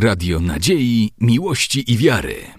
Radio Nadziei, Miłości i Wiary.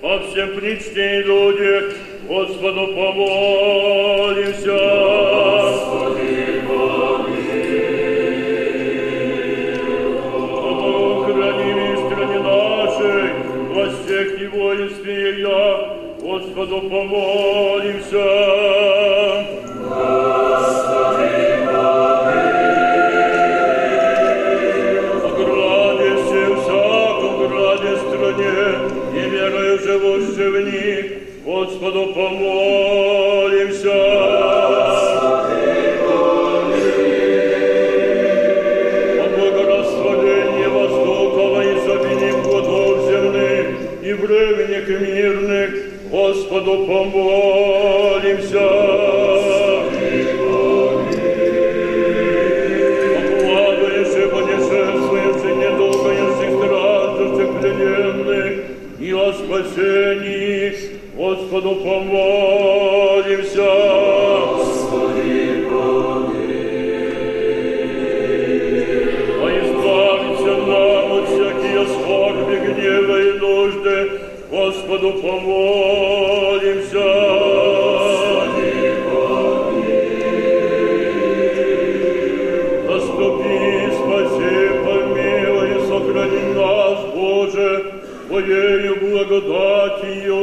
во всем причте и люди, Господу помолимся. Храни стране нашей, во всех и воинстве я, Господу помолимся. Господу помолимся. О благорасхвалении воздухова и изобилии плодов земных и временных и мирных, Господу помолимся. Господу помолимся. А избавиться нам от всякие скорби, гнева и нужды, Господу помолимся. Твоею благодатью.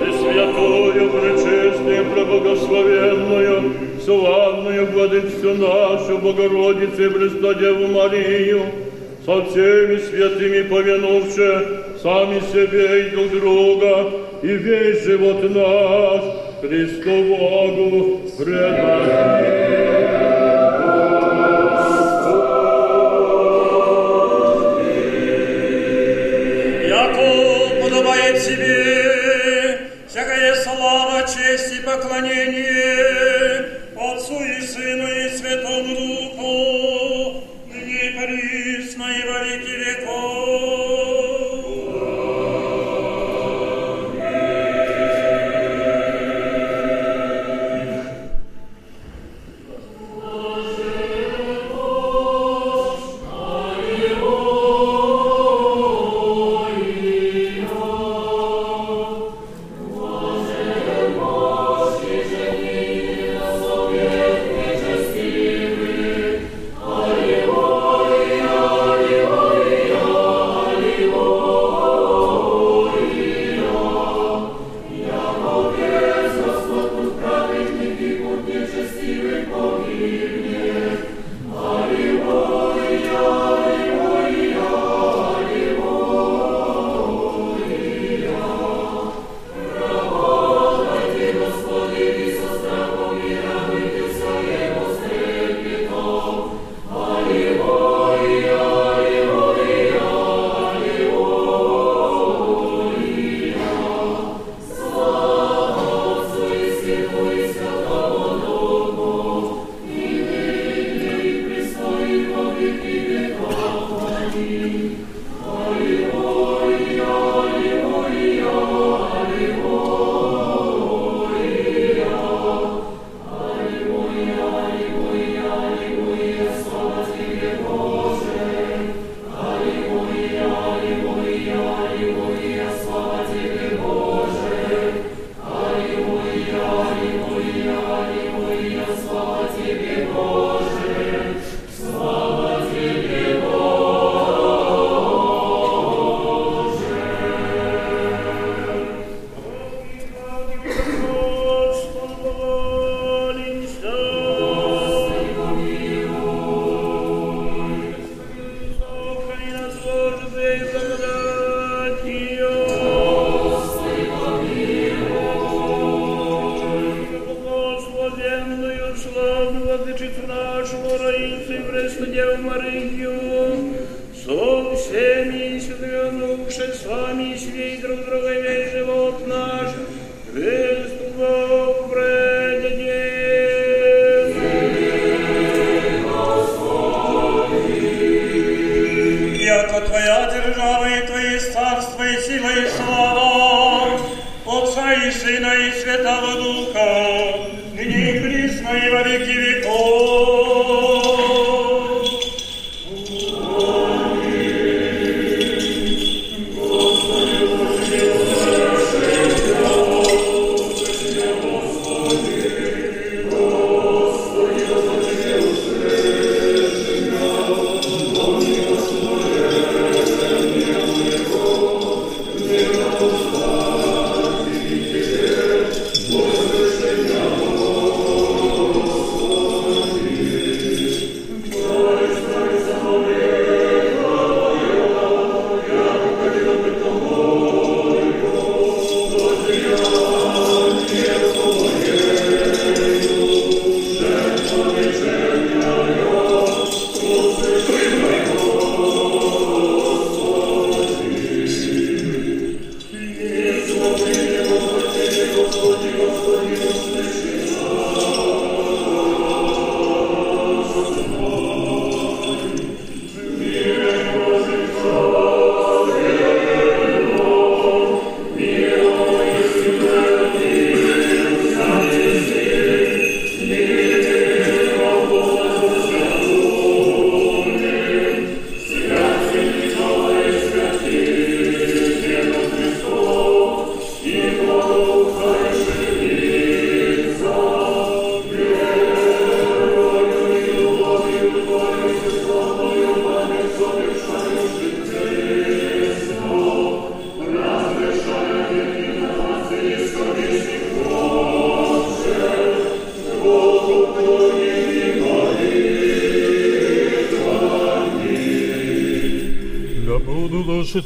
Пресвятую, пречистую, преблагословенную, славную Владычцу нашу, Богородицу и Престодеву Марию, со всеми святыми помянувши сами себе и друг друга, и весь живот наш Христу Богу предадим.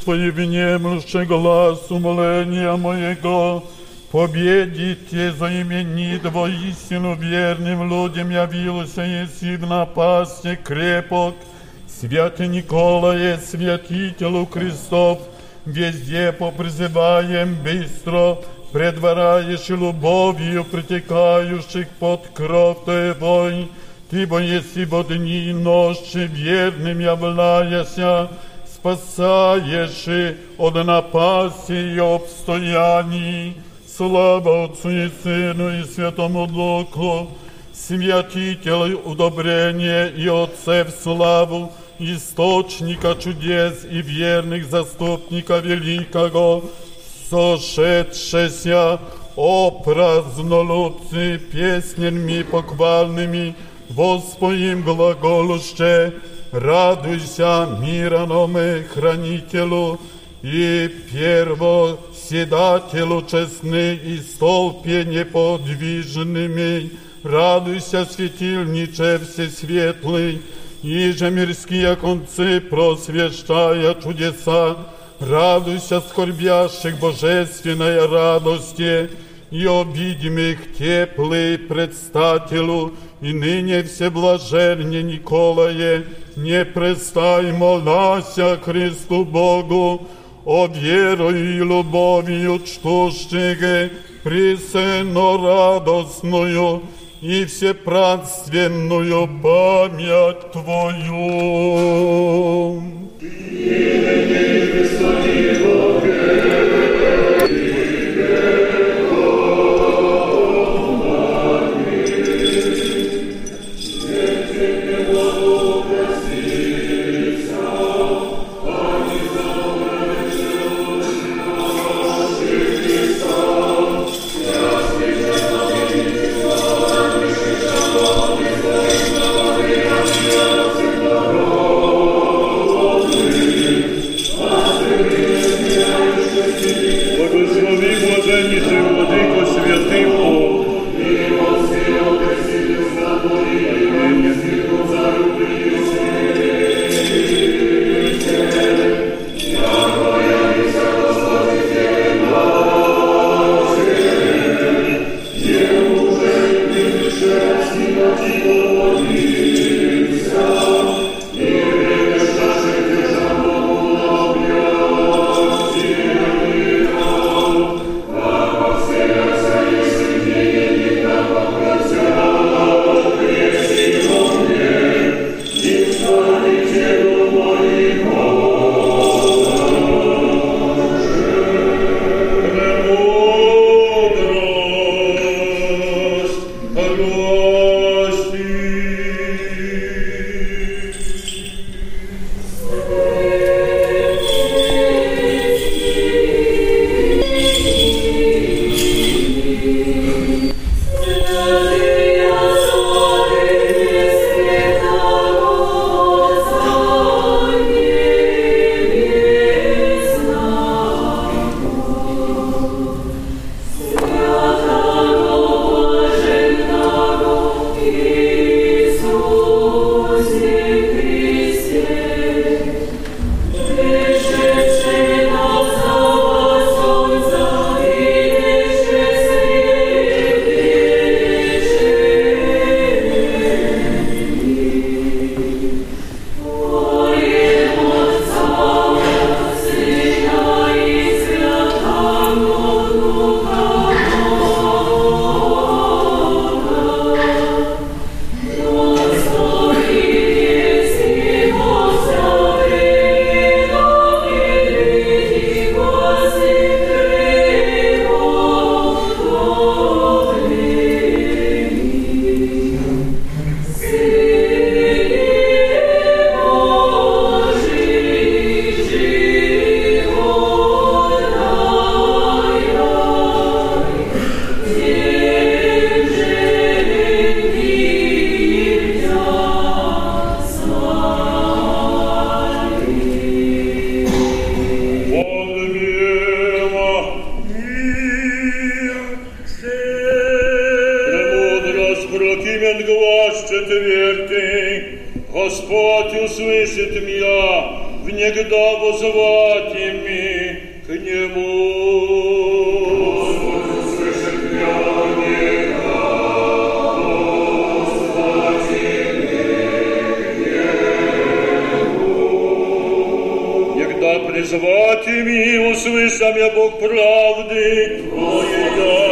Твои внемлюще глазу моления моего, Победите за имени Твоистину верным людям явился еси в напасти крепок, Святый Николае, святителю крестов, везде попризываем быстро, предвараешь любовью притекающих под кровь Твой, Ты бо еси во дни и ночи верным являешься, спасаешь от напасти и обстояний. Слава Отцу и Сыну и Святому Духу, святителю удобрения и Отцев славу, источника чудес и верных заступника великого, сошедшеся о празднолюбцы песнями похвальными, Воспоим глаголуще, радуйся мирономе хранителю и первоседателю честны и столпе неподвижными. Радуйся, светильниче всесветлый, и же мирские концы просвещая чудеса. Радуйся, скорбящих божественной радости, и обидимых теплый предстателю, и ныне все блаженне Николае, не престай молася Христу Богу, о верою и любовью чтущего, присенно радостную и всепрадственную память Твою. помышления четвертый. Господь услышит меня, внегда возвати ми к Нему. Господь меня, внегда возвати ми к Нему. Негда призвати услышам я Бог правды, Твоей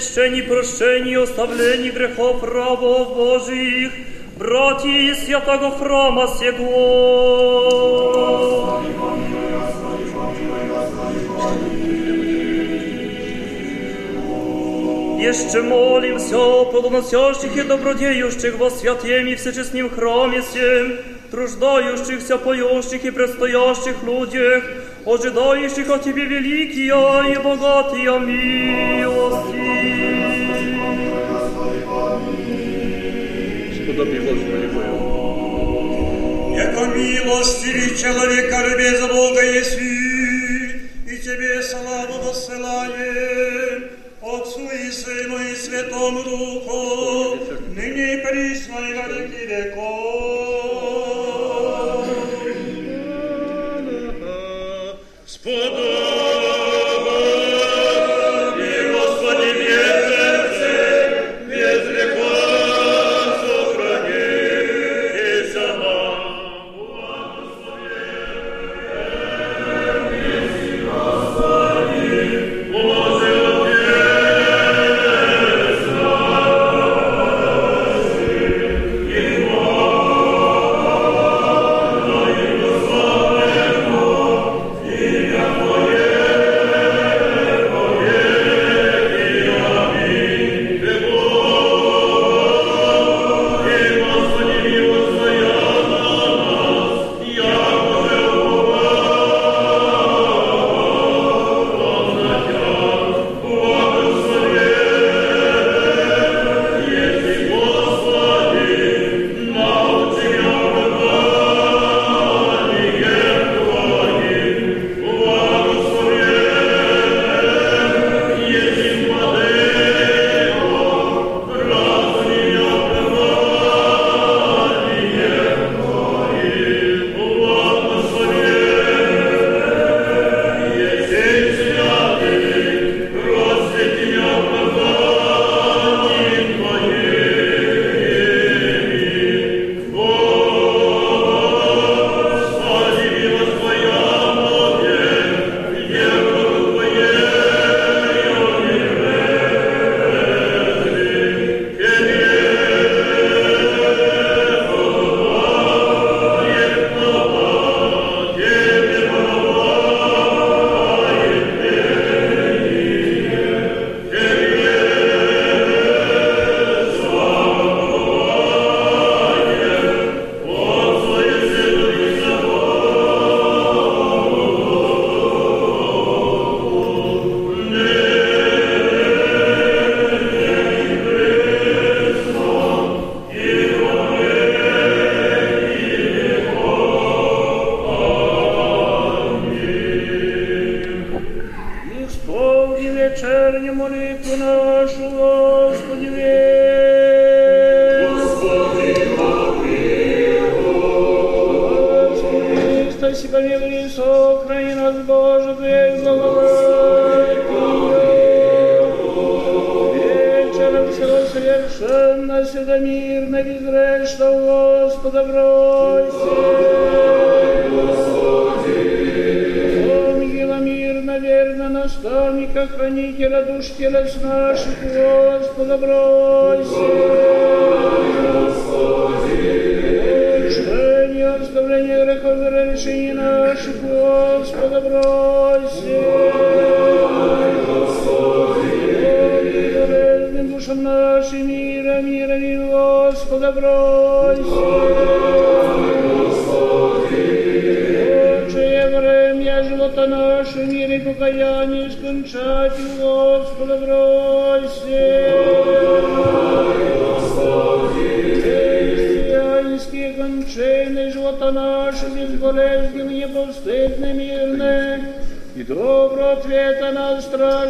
спасении, посещении, прощении, оставлении грехов рабов Божиих, братья из святого храма сего. Еще молимся о плодоносящих и добродеющих во святем и всечестнем храме сем, труждающихся, поющих и предстоящих людях, ожидающих от Тебе великие и богатые милости. Яко милостивый человека без Бога еси, и Тебе славу воссылаем, Отцу и Сыну и Святому Духу, ныне и присно и во веки веков.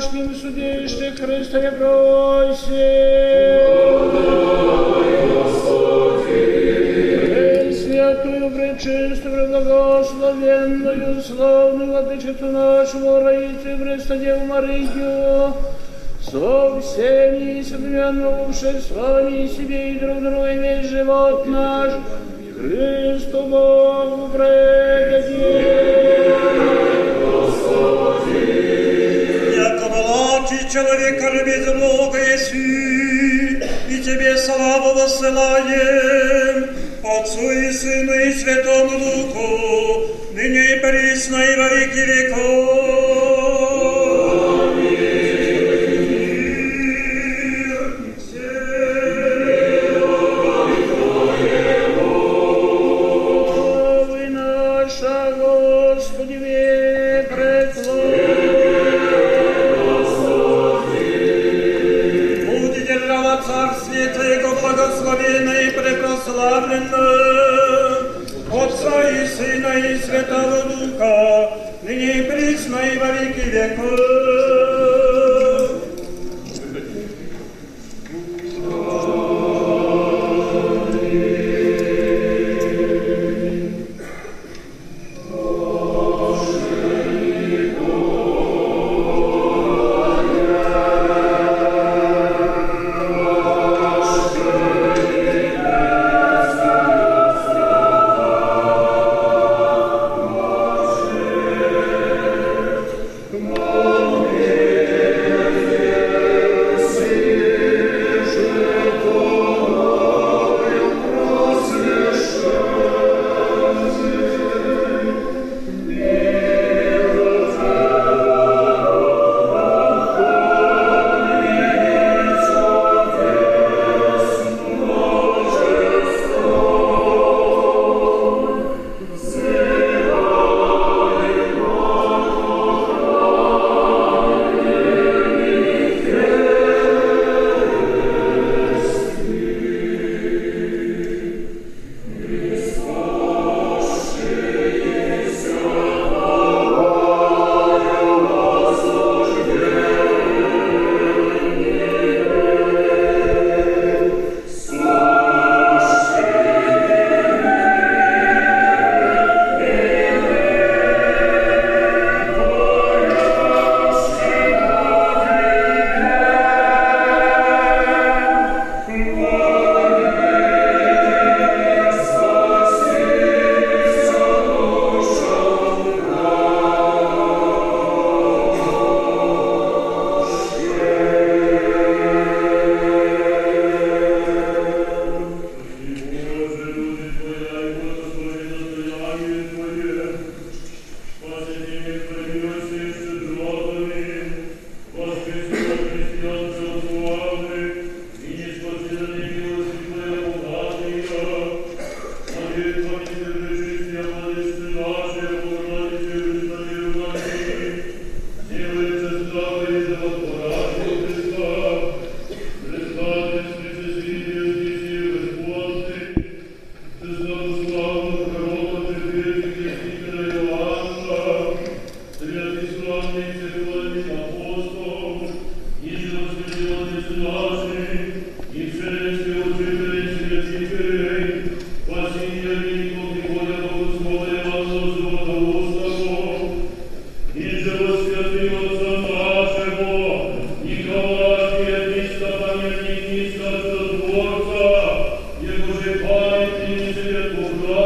На страшным судище Христове просим. Пресвятую, пречистую, благословенную, славную Владычицу нашу, Раицу Христа Деву Марию, со всеми содрянувши с вами себе и друг друга весь живот наш, Христу Богу предадим. Человека любить Бога еси, и Тебе славу воссылаем, Отцу и Сыну и Святому Духу, ныне и присно и во веки веков. Во веки Единство, творца, Его же памяти не святого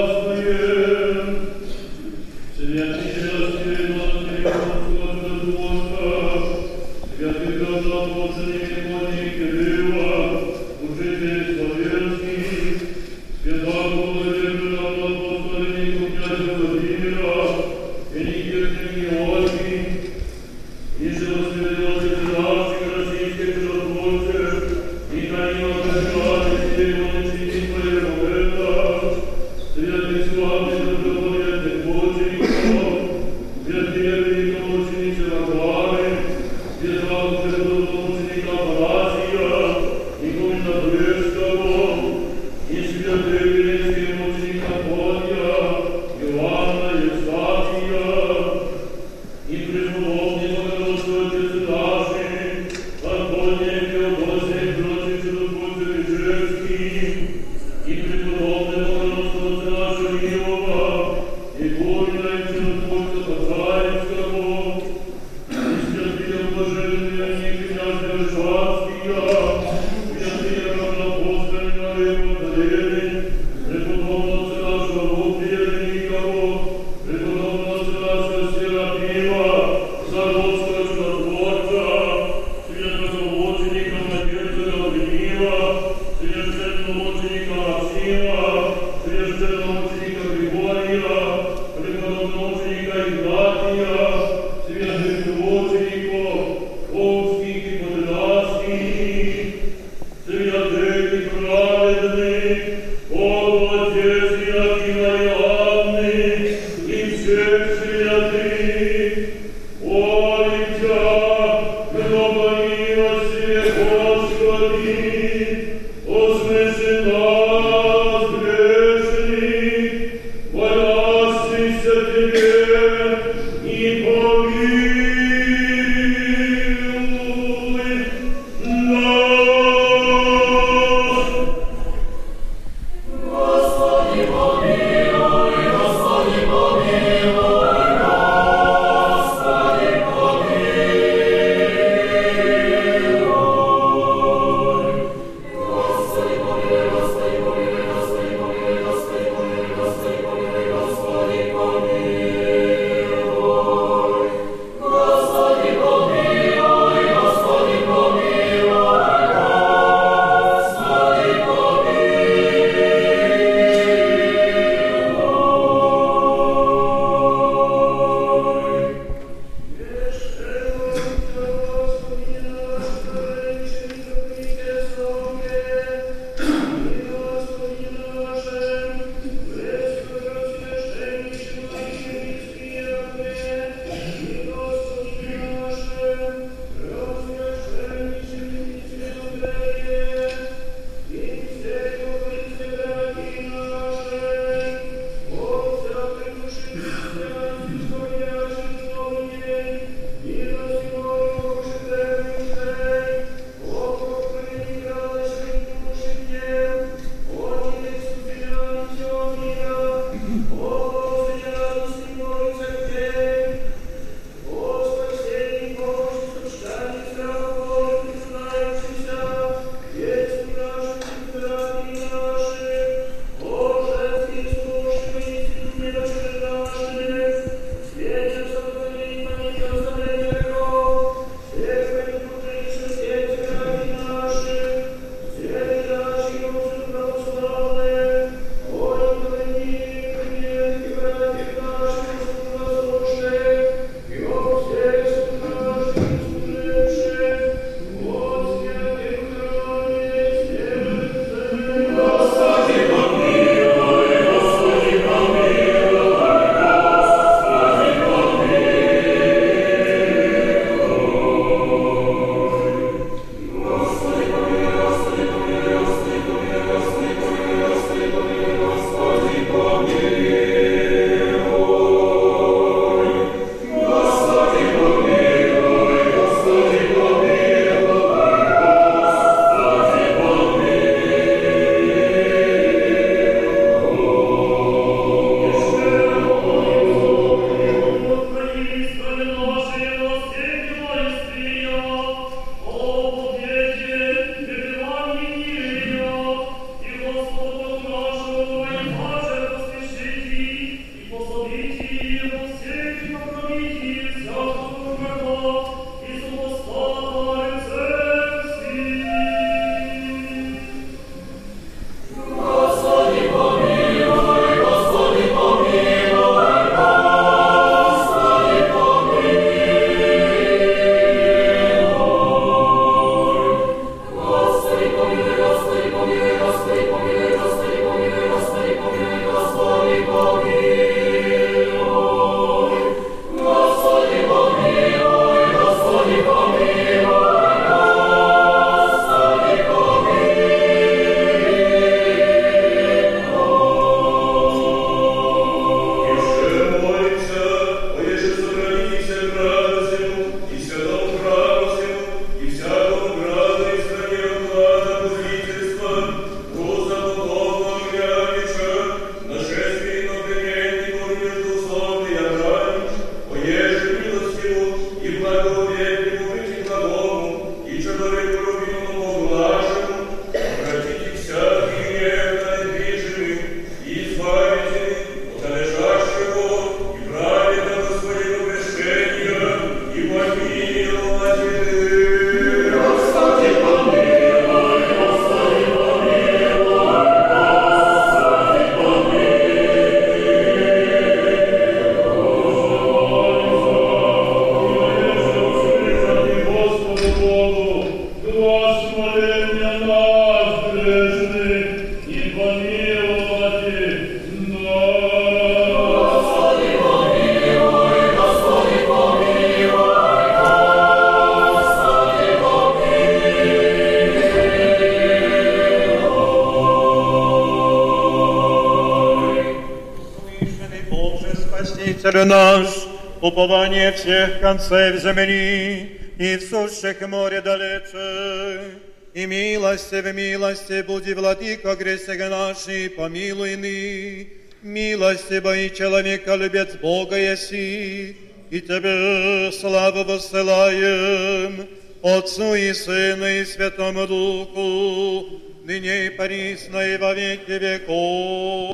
упование всех концев земли и в сущих море далече. И милости в милости буди, владыка, гресег наши, помилуй ны. Милости бои человека, любец Бога еси, и Тебе славу воссылаем, Отцу и Сыну и Святому Духу, ныне и присно и во веки веков.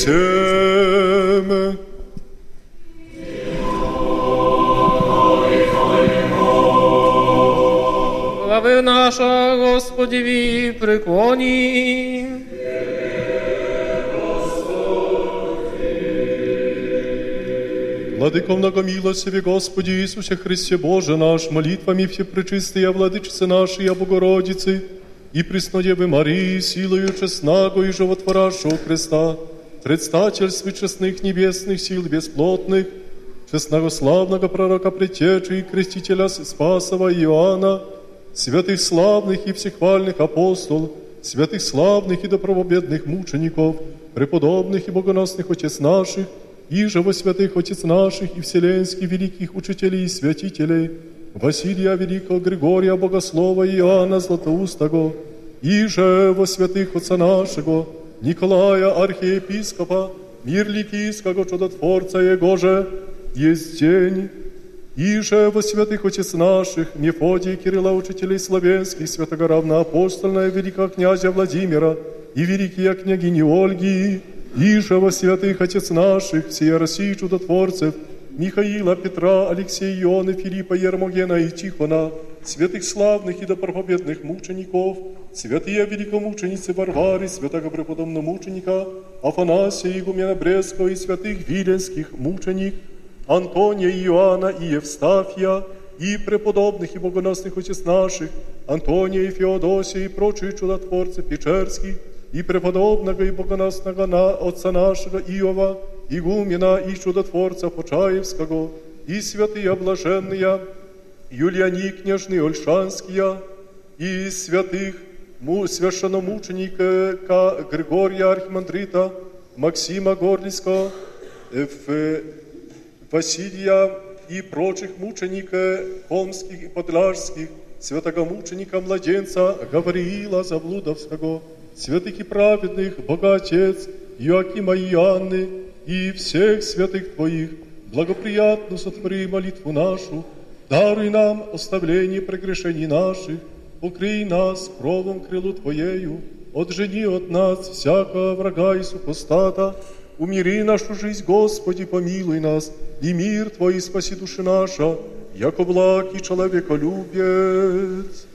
Всем! Глави наша, Господи, ви преклоні. Владыко многомилостивый Господи Иисусе Христе Боже наш, молитвами все пречистые Владычицы нашей, а Богородицы, и Преснодевы Марии, силою честного и животворящего креста, предстательстве честных небесных сил бесплотных, честного славного пророка Предтечи и крестителя Спасова Иоанна, святых славных и всехвальных апостол, святых славных и доправобедных мучеников, преподобных и богоносных отец наших, и же во святых отец наших и вселенских великих учителей и святителей, Василия Великого, Григория Богослова Иоанна Златоустого, и же во святых отца нашего, Николая Архиепископа, мир Ликийского чудотворца Его же, есть день, и же во святых отец наших, Мефодия Кирилла, учителей славянских, святого равноапостольного великого князя Владимира и великие княгини Ольги, и же во святых отец наших, всея России чудотворцев, Михаила, Петра, Алексея, Иона, Филиппа, Ермогена и Тихона, святых славных и допробедных мучеников, святые великомученицы Варвары, святого преподобного мученика, Афанасия, Игумена Брестского и святых виленских мученик, Антония, Иоанна и Евстафия, и преподобных и богоносных отец наших, Антония и Феодосия и прочие чудотворцы Печерских, и преподобного и богоносного на отца нашего Иова, игумена и чудотворца Почаевского, и святые блаженные, Юлиани княжны Ольшанские, и святых му, священномученика Ка- Григория Архимандрита, Максима Горлицкого, э, Василия и прочих мучеников холмских и подляжских, святого мученика младенца Гавриила Заблудовского, святых и праведных, Бога Отец, Иоакима и Иоанны, и всех святых Твоих, благоприятно сотвори молитву нашу, даруй нам оставление прегрешений наших, укрий нас кровом крылу Твоею, отжени от нас всякого врага и супостата, умири нашу жизнь, Господи, помилуй нас, и мир Твой спаси души наша, яко благ и человеколюбец.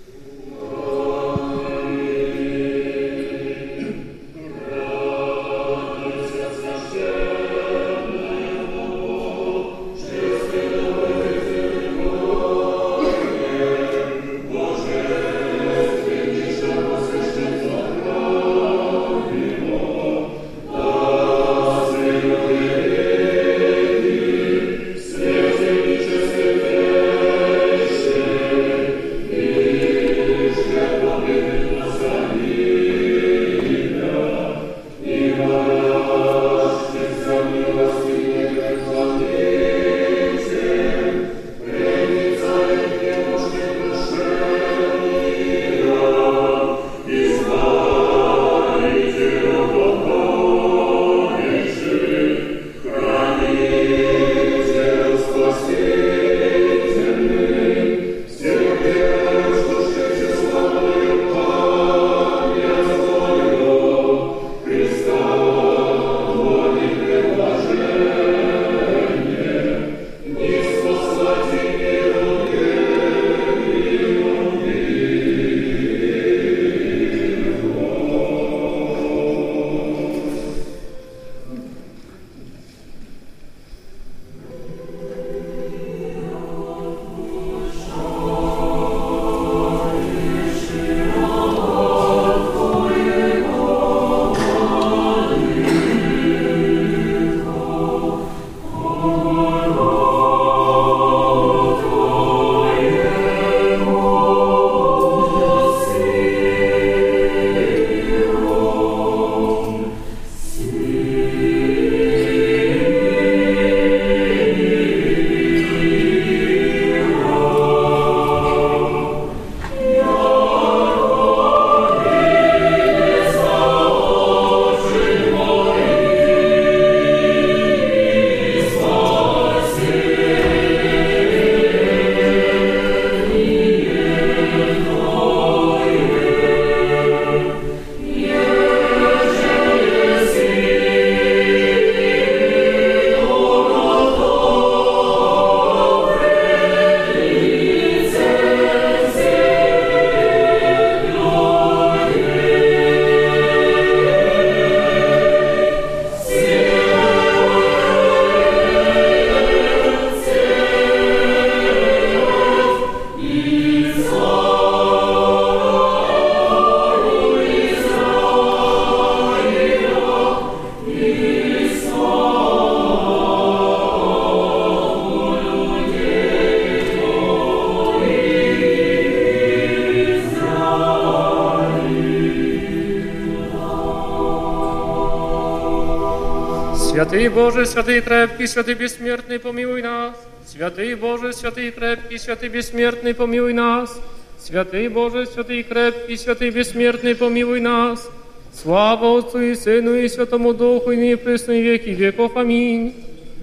Боже, святый крепкий, святый бессмертный, помилуй нас. Святый Боже, святый крепкий, святый бессмертный, помилуй нас. Святый Боже, святый крепкий, святый бессмертный, помилуй нас. Слава Отцу и Сыну и Святому Духу, и ныне и присно и веки веков. Аминь.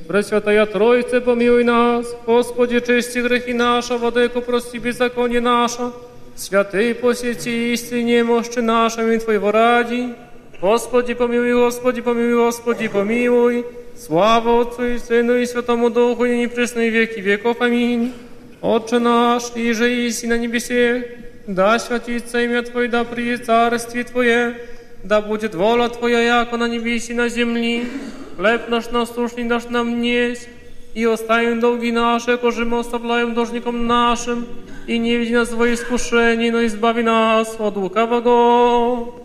Пресвятая Троице, помилуй нас. Господи, чисти грехи наша, Владыко, прости беззаконие наше. Святый посети истине мощи нашим и Твоего ради. Господи, помилуй, Господи, помилуй, Господи, помилуй. Слава Отцу и Сыну и Святому Духу, и ныне и присно и веки веков. Аминь. Отче наш, и же иси на небесе, да святится имя Твое, да приедет царствие Твое, да будет воля Твоя, яко на небеси и на земли. Хлеб наш насущный дашь нам днесь, и оставим долги наши, кожи мы оставляем должником нашим, и не веди нас во искушение, но избави нас от лукавого.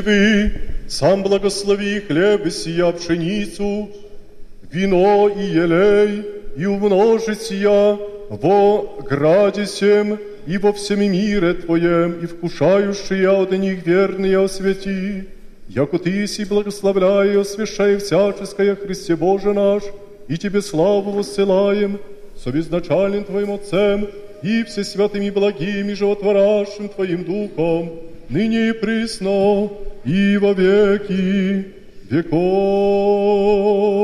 Вы, сам благослови хлеб сия пшеницу, вино и елей, и умножить сия во граде сем и во всем мире Твоем, и вкушающие от них верные освети, яко Ты си благословляй и освящай всяческое Христе Боже наш, и Тебе славу воссылаем, со безначальным Твоим Отцем и всесвятым и благим и животворящим Твоим Духом, ныне и присно, и во веки веков.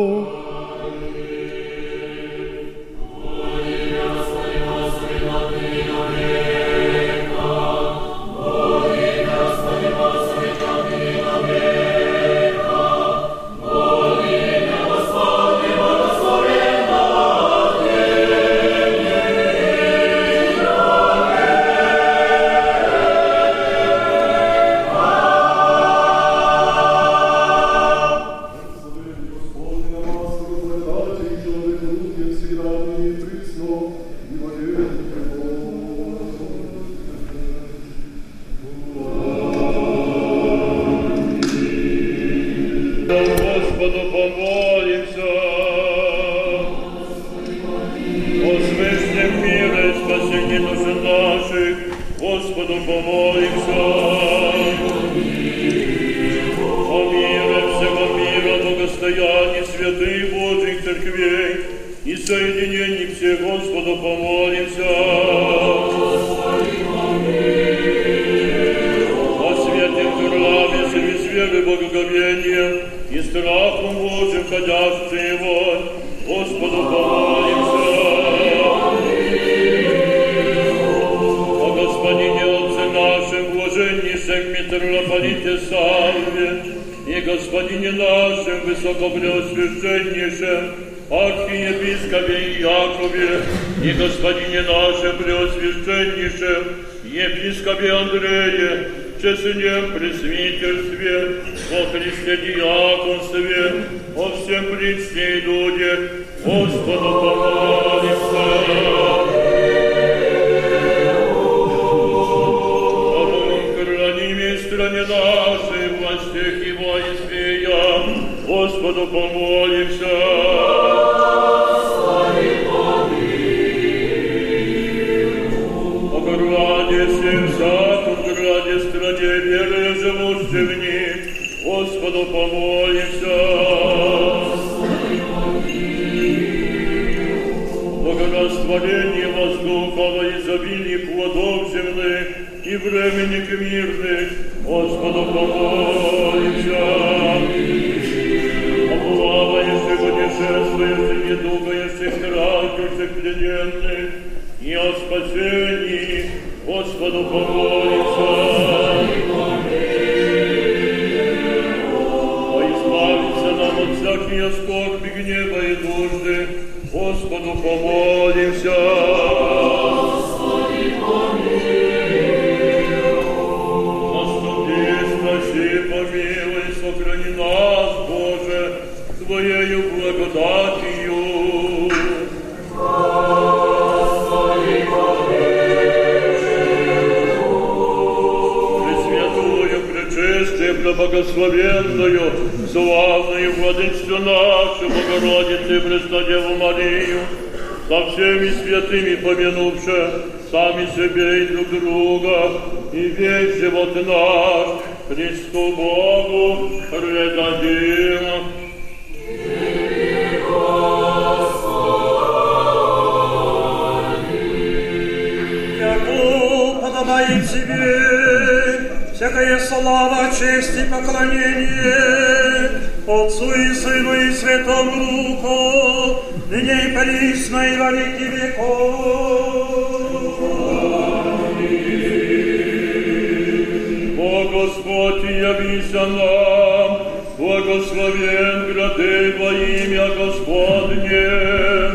Господу помолимся. О избавиться нам от всякие скорби, гнева и нужды, Господу помолимся. Всеми святыми помянувши сами себе и друг друга, и весь живот наш Христу Богу предадим. Подобает тебе всякая слава, честь и поклонение Отцу и Сыну и Святому Духу, ныне и присно и во веки веков. О Господь, явися нам, благословен грады во имя Господне.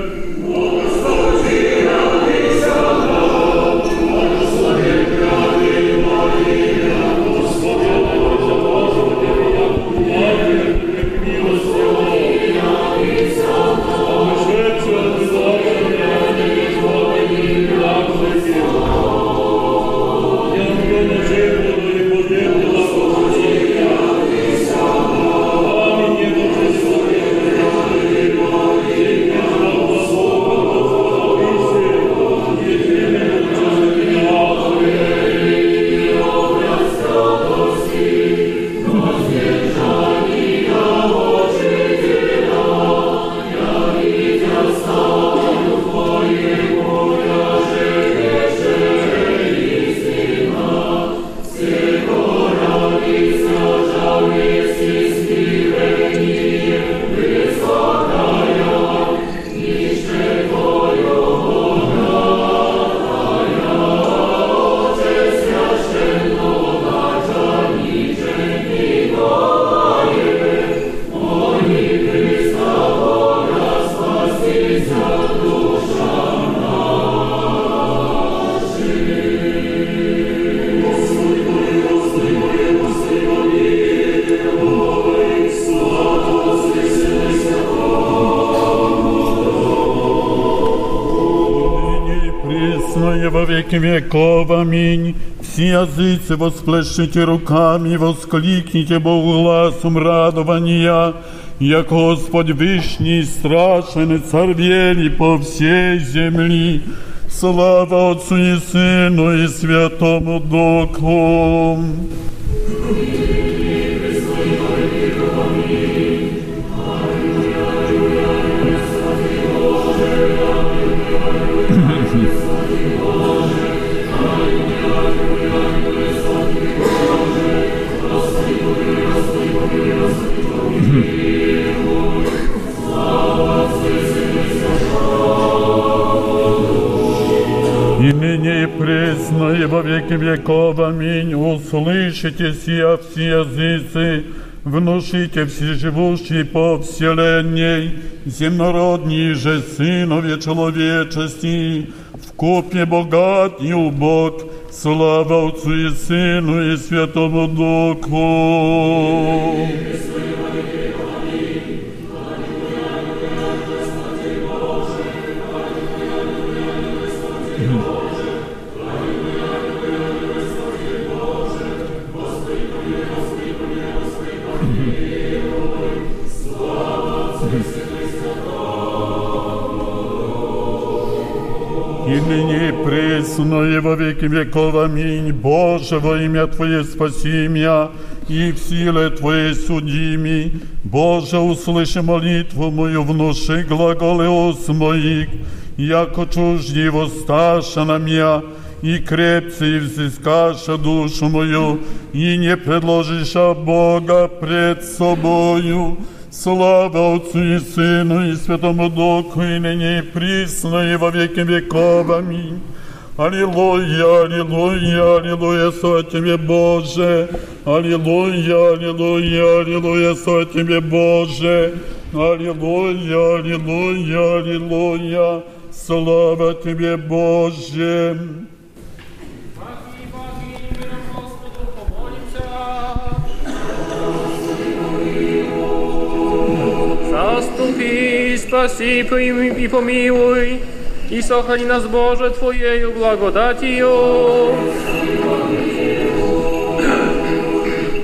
Аминь. Все языцы восплещите руками, воскликните Богу гласом радования, як Господь Вышний, страшен и вели по всей земли. Слава Отцу и Сыну и Святому Духу. Аминь. Услышите сия все языцы, внушите все живущие по вселенной, земнородние же сынове человечести, в купе богат и убог, слава Отцу и Сыну и Святому Духу. И во веки веков. Аминь. Боже, во имя Твое спаси меня, и в силе Твоей суди ми. Боже, услыши молитву мою, внуши глаголы уст моих, яко чужди воссташа на меня, и крепцы взыскаша душу мою, и не предложишь Бога пред собою. Слава Отцу и Сыну и Святому Духу, и ныне и присно, и во веки веков. Аминь. Аллилуйя, аллилуйя, аллилуйя, слава Тебе, Боже. Аллилуйя, аллилуйя, аллилуйя, слава Тебе, Боже. Аллилуйя, аллилуйя, аллилуйя, слава Тебе, Боже. Заступи, спаси и помилуй, и сохрани нас, Боже, Твоею благодатью.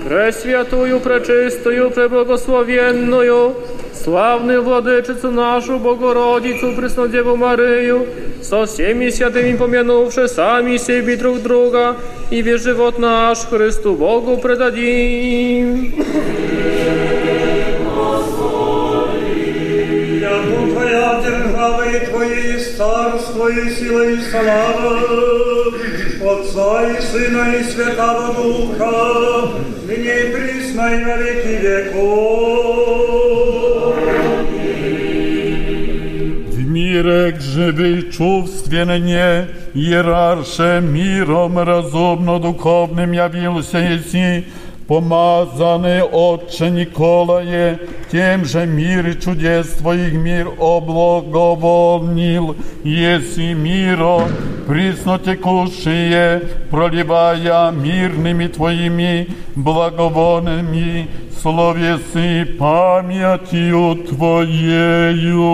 Пресвятую, пречистую, преблагословенную, славную владычицу нашу, Богородицу, Преснодеву Марию, со всеми святыми помянувши сами себе друг друга, и весь живот наш Христу Богу предадим. Яку Твоя держава и Твои царство и сила и слава, Отца и Сына и Святого Духа, ныне и присно и на веки веков. В мире живый чувственне, иерарше миром разумно-духовным явился еси, помазанный Отче Николае, тем же мир и чудес Твоих мир облаговолнил, еси миро, присно текущие, проливая мирными Твоими благовонными словесы памятью Твоею.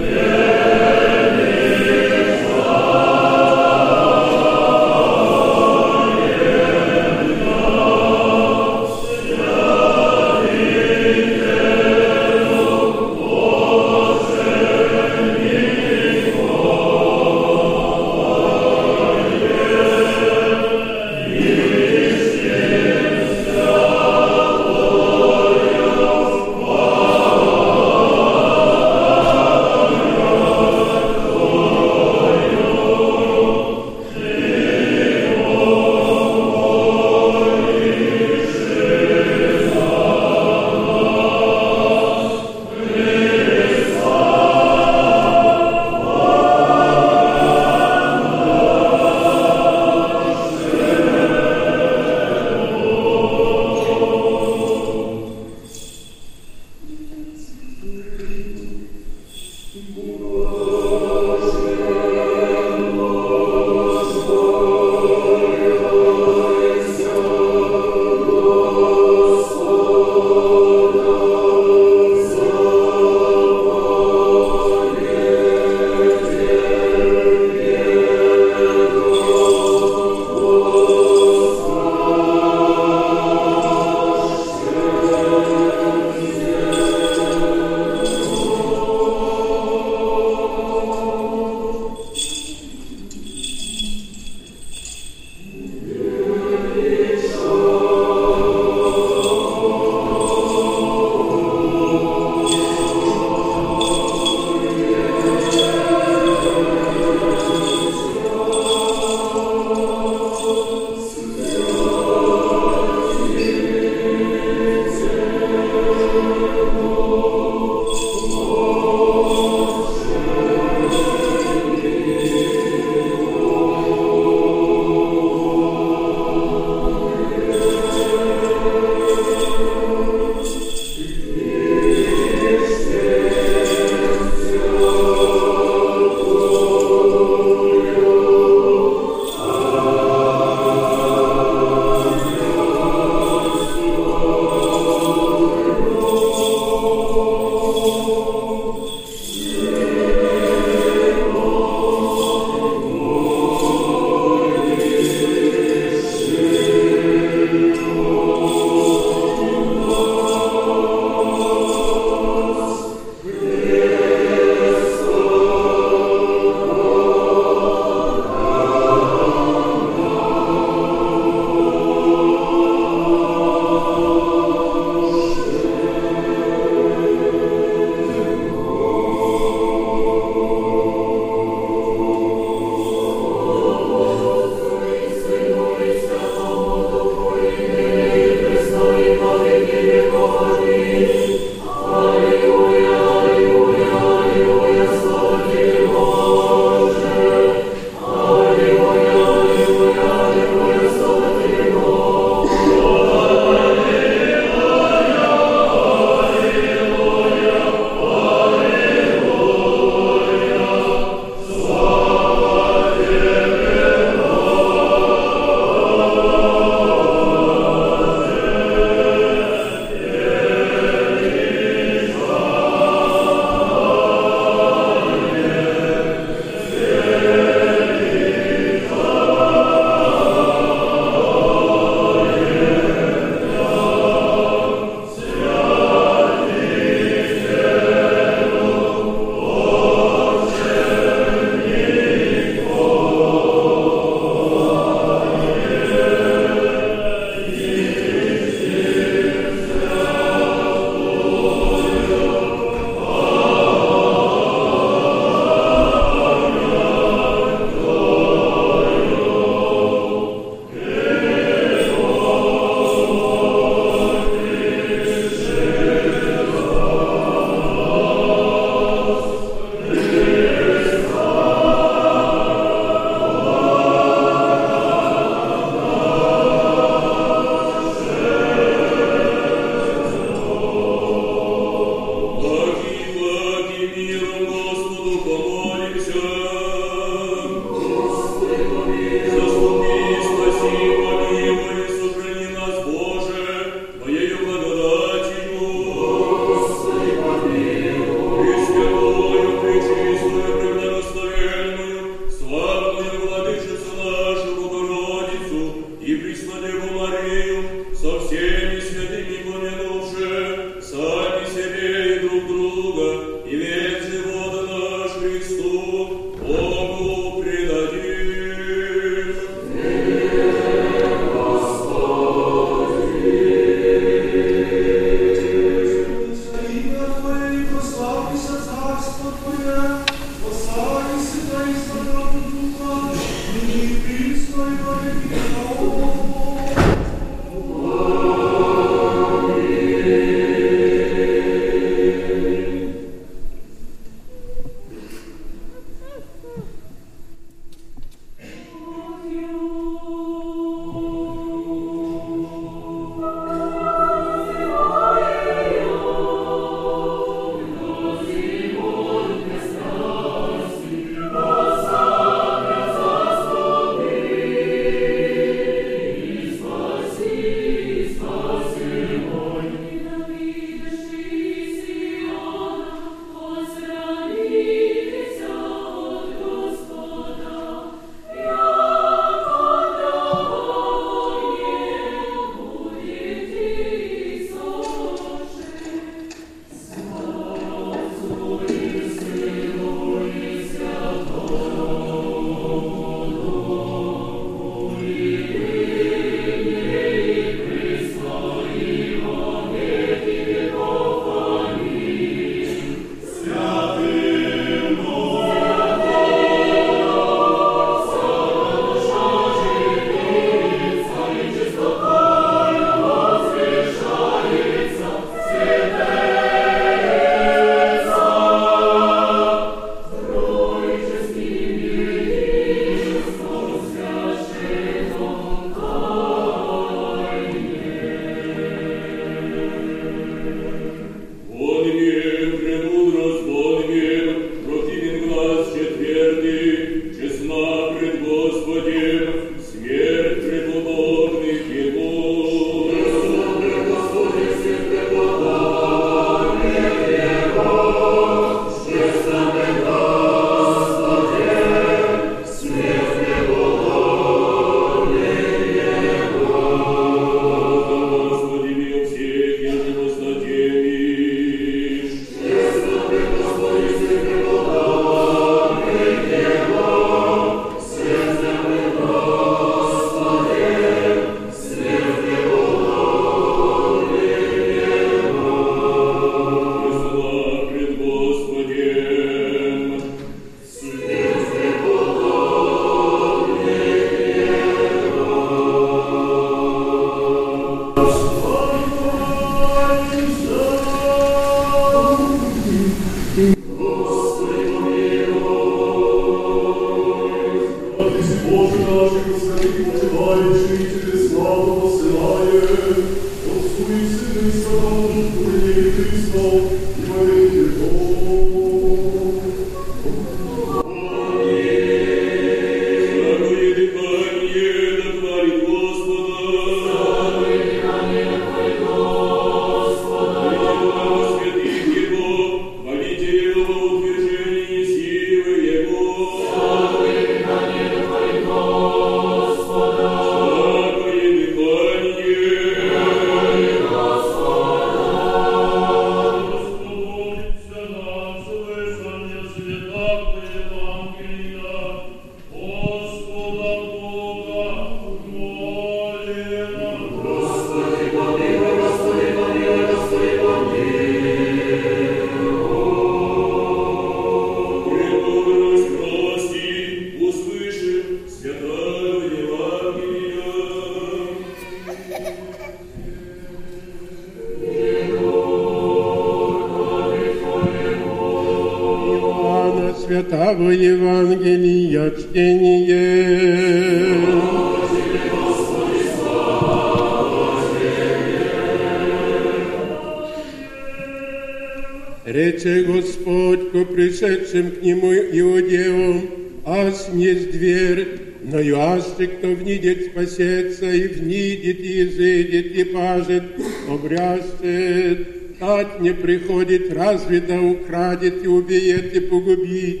Спасется, и внидет, и изыдет, и пажет, обрящет, так не приходит, разве да украдет, и убьет, и погубит,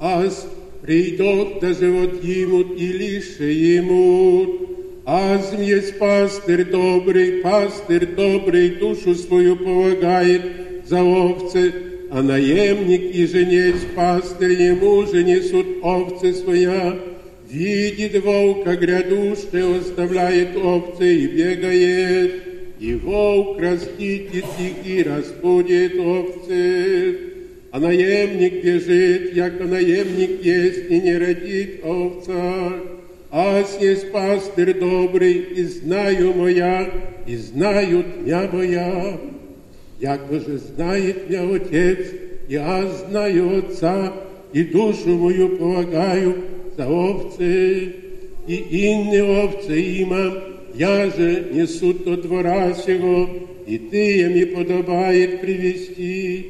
аз придет да живот имут, и лише имут. Азм есть пастырь добрый, пастырь добрый, душу свою полагает за овцы, а наемник и женец пастырь ему же несут овцы своя. Видит волка грядущий, оставляет овцы и бегает, и волк растит и разбудит овцы. А наемник бежит, яко наемник есть, и не родит овца. Ас есть пастырь добрый, и знаю моя, и знают меня моя. Яко же знает меня Отец, я знаю Отца, и душу мою полагаю за овцы, и иные овцы имам, я же несу до двора сего, и ты мне подобает привести,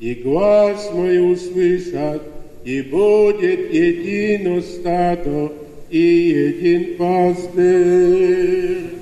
и глаз мой услышат, и будет едино стадо, и един пастырь.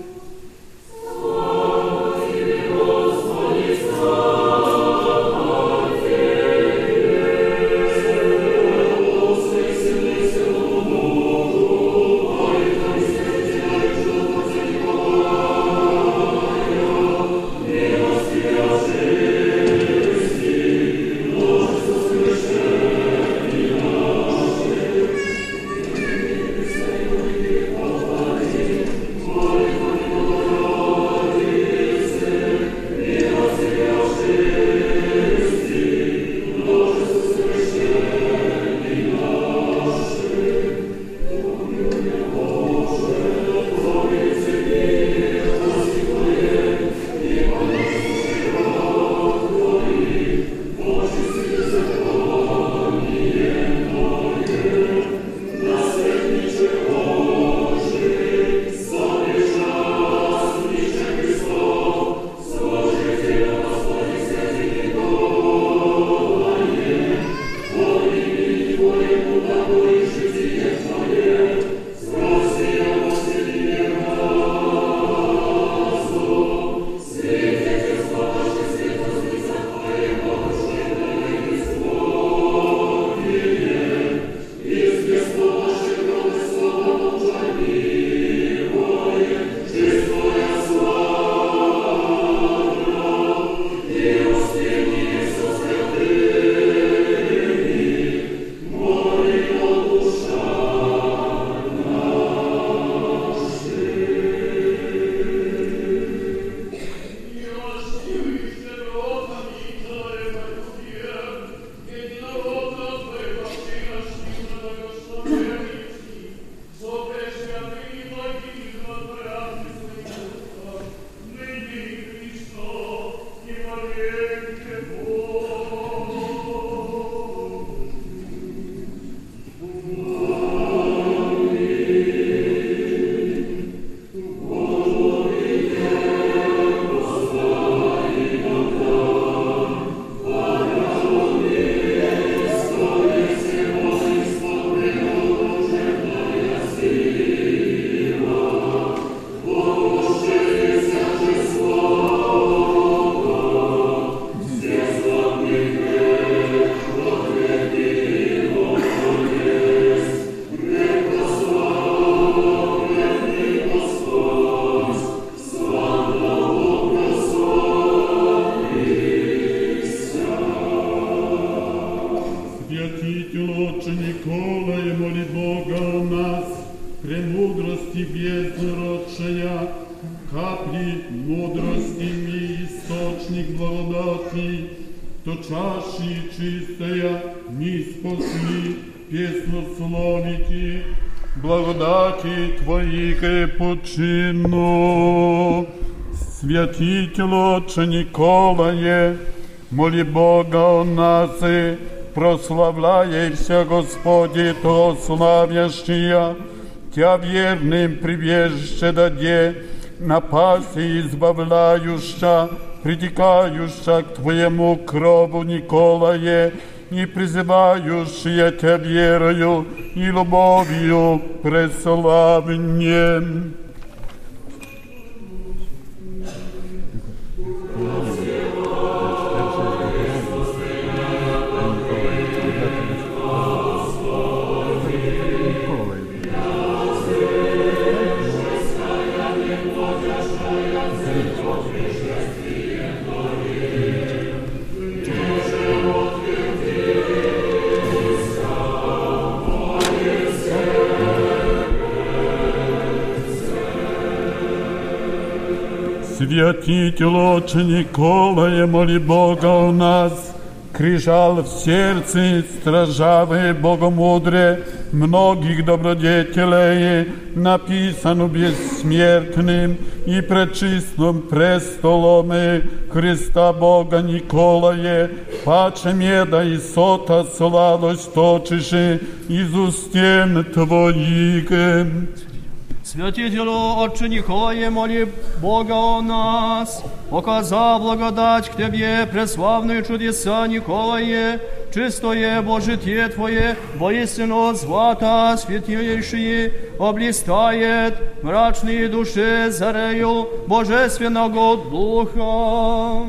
Отче Николае, моли Бога о нас и прославляйся, Господи, то славящия, Тя верным прибежище даде, напаси избавляюща, притекающа к Твоему крову, Николае, и призывающая Тебя верою и любовью преславнем. святитель отче я моли Бога у нас, крижал в сердце, стражавы Богомудре, многих добродетелей, написано бессмертным и пречистым престолом Христа Бога Николае, паче меда и сота сладость точиши из устем Твоих. Святителю Отче Николае, моли Бога о нас, оказав благодать к Тебе, преславные чудеса Николае, чистое Божитие Твое, воистину звата святейшие, облистает мрачные души зарею Божественного Духа.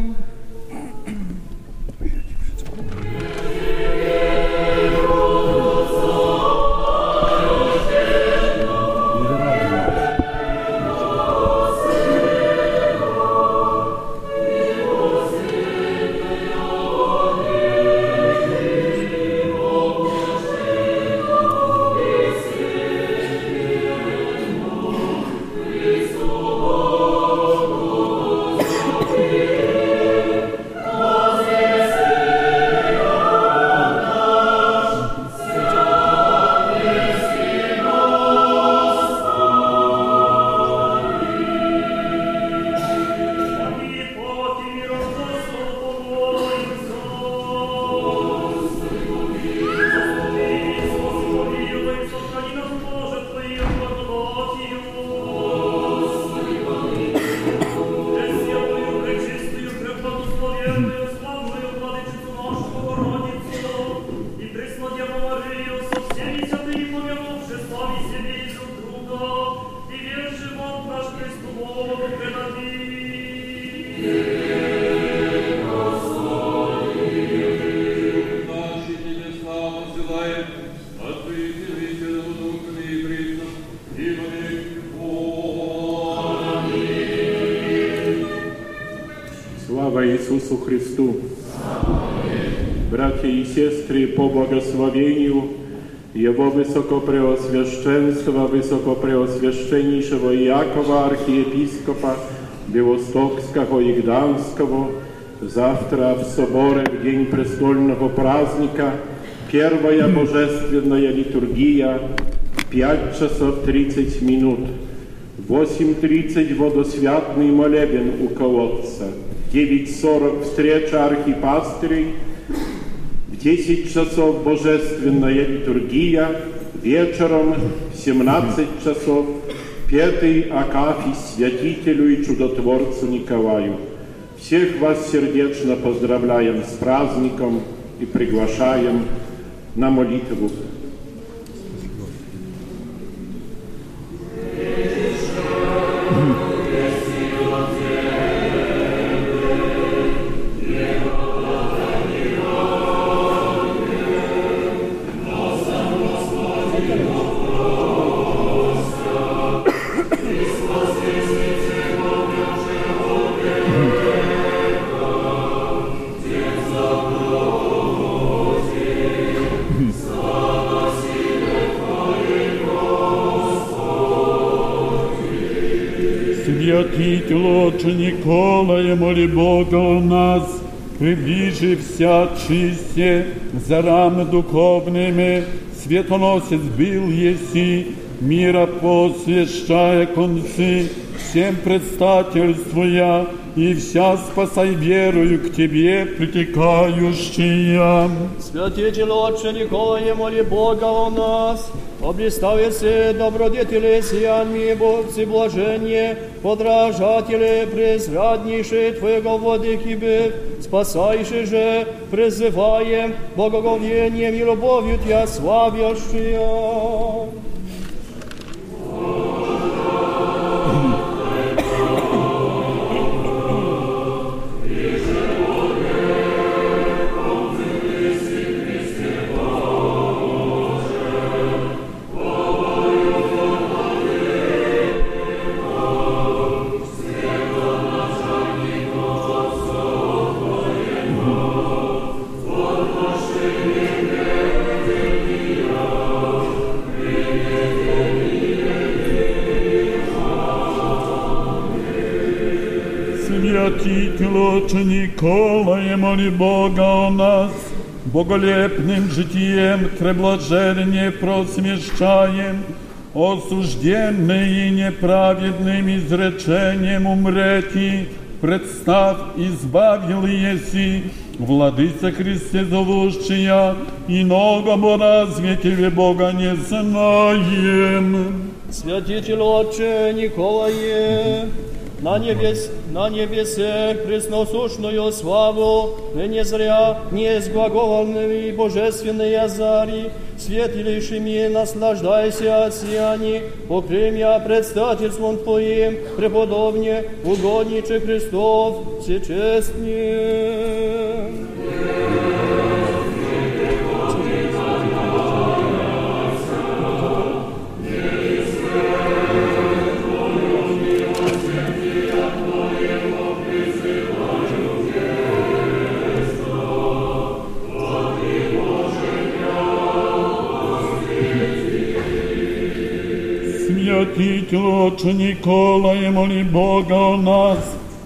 Его Высокопреосвященства, Высокопреосвященнейшего Иакова, архиепископа Белостокского и Гданского, завтра в соборе, в день престольного праздника, первая божественная литургия, 5 часов 30 минут. В 8.30 водосвятный молебен у колодца. В 9.40 встреча архипастырей. В 10 часов божественная литургия. Вечером в 17 часов пятый Акафий святителю и чудотворцу Николаю. Всех вас сердечно поздравляем с праздником и приглашаем на молитву. Николая, моли Бога у нас, приближи вся чисте, за раны духовными, светоносец был еси, мира посвящая концы, всем предстательствуя, и вся спасай верою к Тебе притекающая. Святитель Отче Николае, моли Бога о нас, облистав се добродетели сияньми Богцы блаженье, подражатели презряднейшие Твоего владыки бы, спасайши же, призываем благоговением и любовью Тя славящие. Святитель Отче Николае, моли Бога о нас, боголепным житием треблажение просмещаем, осужденные неправедным изречением умрети, представ, избавил еси, Владыца Христе зовущая, иного разве тебе Бога не знаем. Святитель Отче Николае, на, небес, на небесе пресносущную славу, не зря не сглаголанными божественные зари, светилейшими наслаждайся от сияни, покремя предстательством Твоим, преподобне, угодниче Христов, всечестнее. Святитель Отче Николае, моли Бога о нас,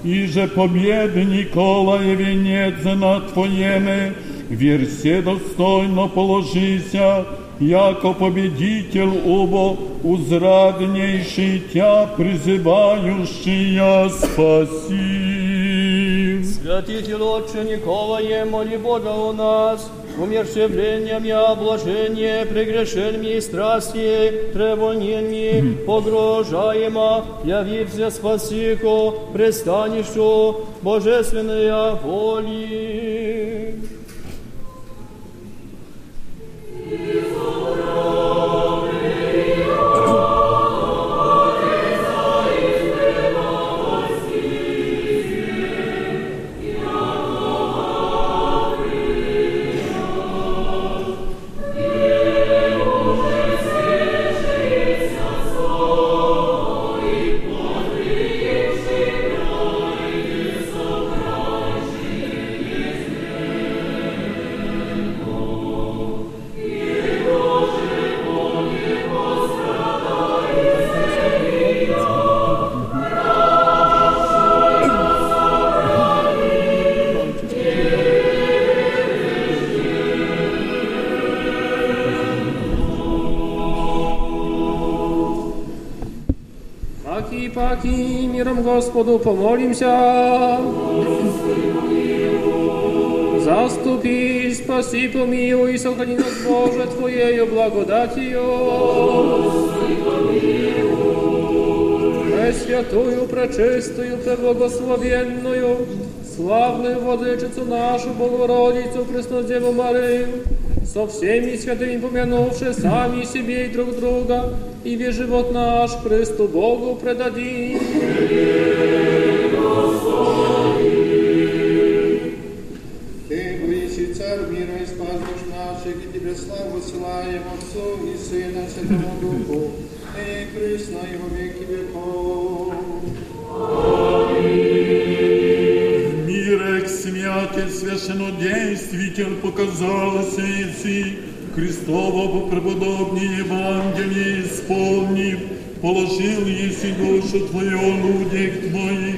и же победы Николае венец на Твоеме, версе достойно положися, яко победитель убо, узраднейший Тя призывающий спаси. Святитель Отче Николае, моли Бога о нас, умерщвлением и облажение, прегрешениями и страсти, требованиями, погрожаемо, явився спасико, пристанищу божественная воли. Господу помолимся. Заступи, спаси, помилуй, сохрани нас, Боже, Твоею благодатью. Пресвятую, пречистую, преблагословенную, славную Владычицу нашу, Богородицу, Преснодеву Марию, со всеми святыми помянувши сами себе и друг друга, и весь живот наш Христу Богу предадим. Христово преподобнее Евангелие исполнив, положил еси душу Твою людях Твоих,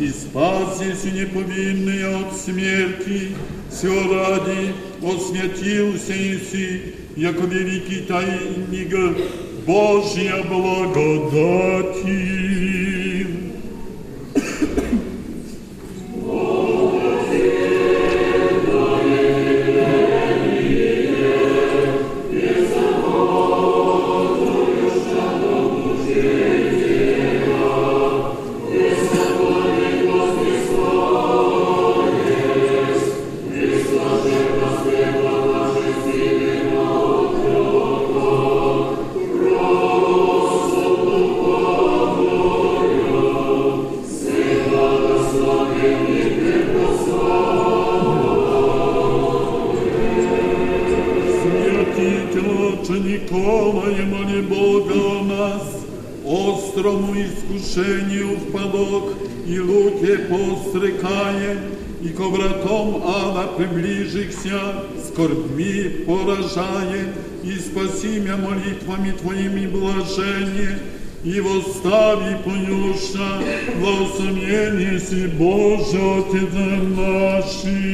и спас еси неповинный от смерти, все ради освятился еси, яко великий тайник Божья благодати. Скорбми поражая, и спаси меня молитвами Твоими блажение, и восстави поюща, благословение си Боже, Отец наших.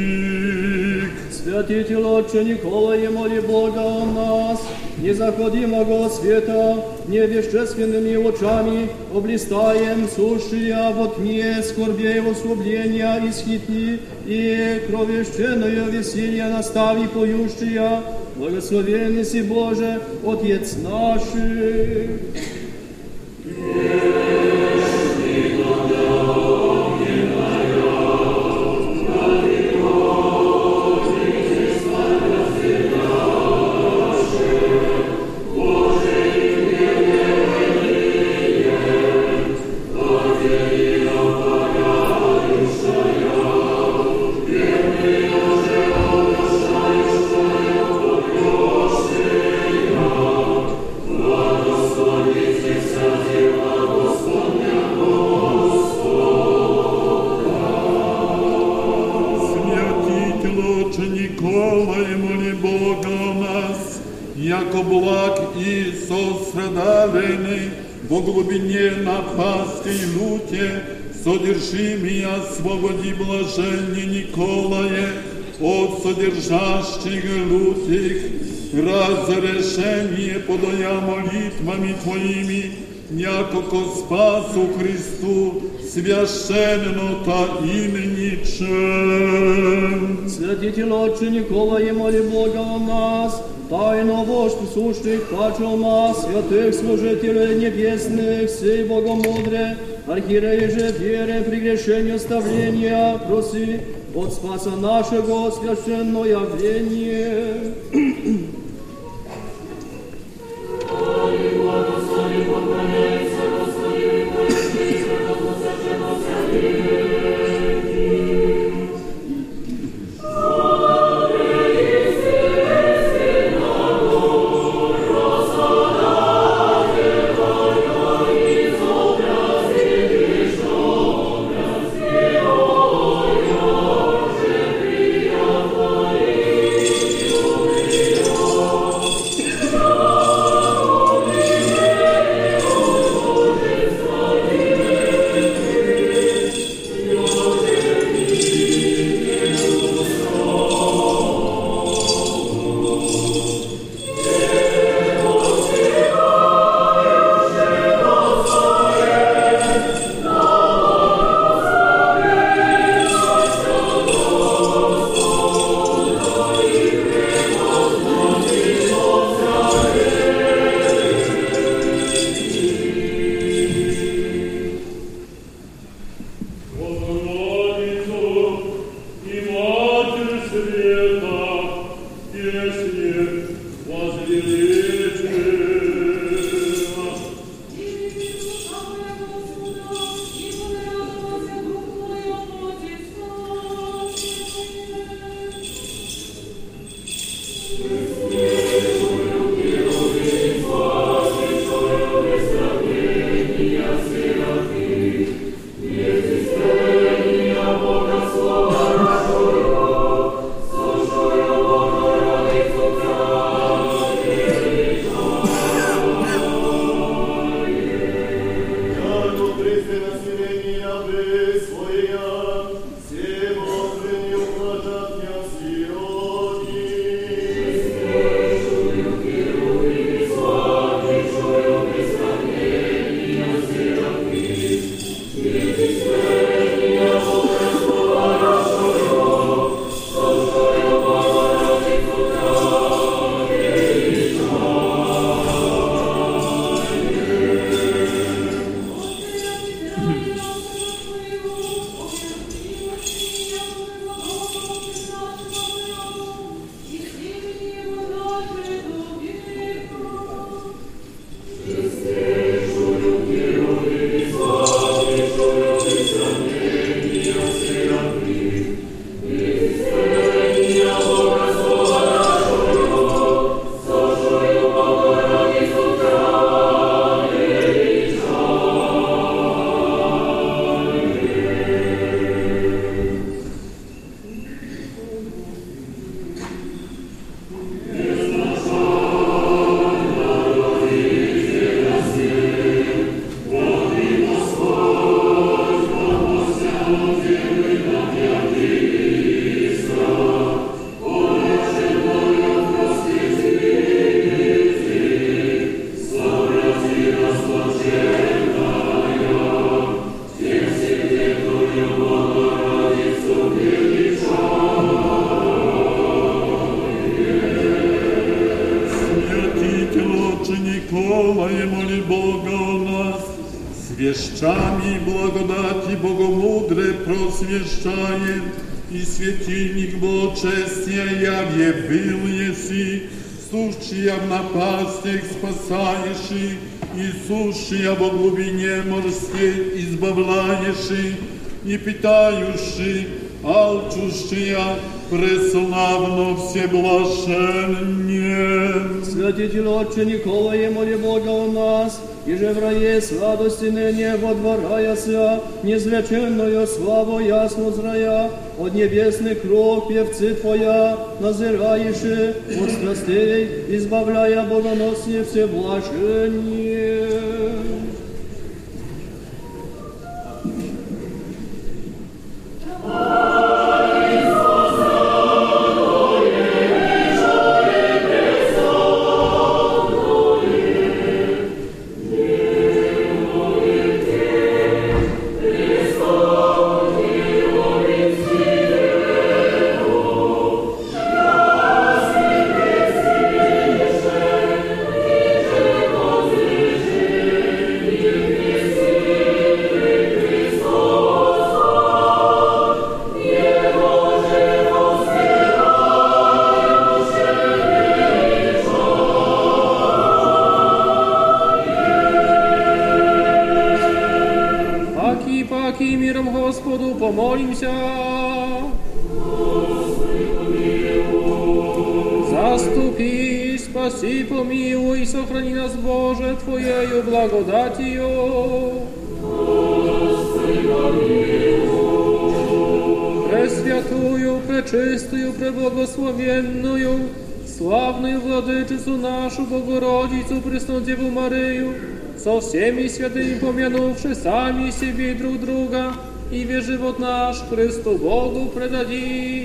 Святитель Отче Николай, моли Бога о нас, незаходимого света, невещественными лучами, облистаем сушия во тьме, скорбей вослубления и схитни, и кровещенное веселье настави поющия, благословенный си Боже, Отец наших. И люте, содержи меня, освободи блаженне Николае от содержащих лютых, разрешение подая молитвами Твоими, яко ко спасу Христу священно-то именичем. Святитель Отче Николай, моли Бога о нас, тайно вождь сущих паче нас, святых служителей небесных, сей Богомудре, архиерей же вере прегрешение оставления, проси от спаса нашего священное явление. И питающий, алчущая, преславно всеблаженне. Святитель Отче Николае, моли Бога у нас, и же в рае сладости ныне водвораяся, незвеченную славу ясно зрая, от небесных кров певцы Твоя, назираешь от страстей, избавляя богоносне все блажение. Со всеми святыми помянувши сами себе и друг друга, и весь живот наш Христу Богу предадим.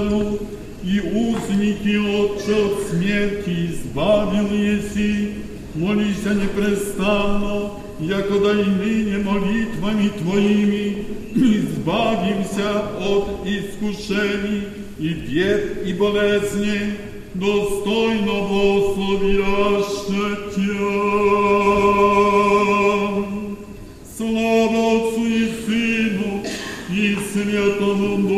Цару, и узники отче от смерти избавил еси, молися непрестанно, яко да и ныне молитвами Твоими избавимся от искушений и бед и болезней, достойно благословяще Тя. Слава Отцу и Сыну и Святому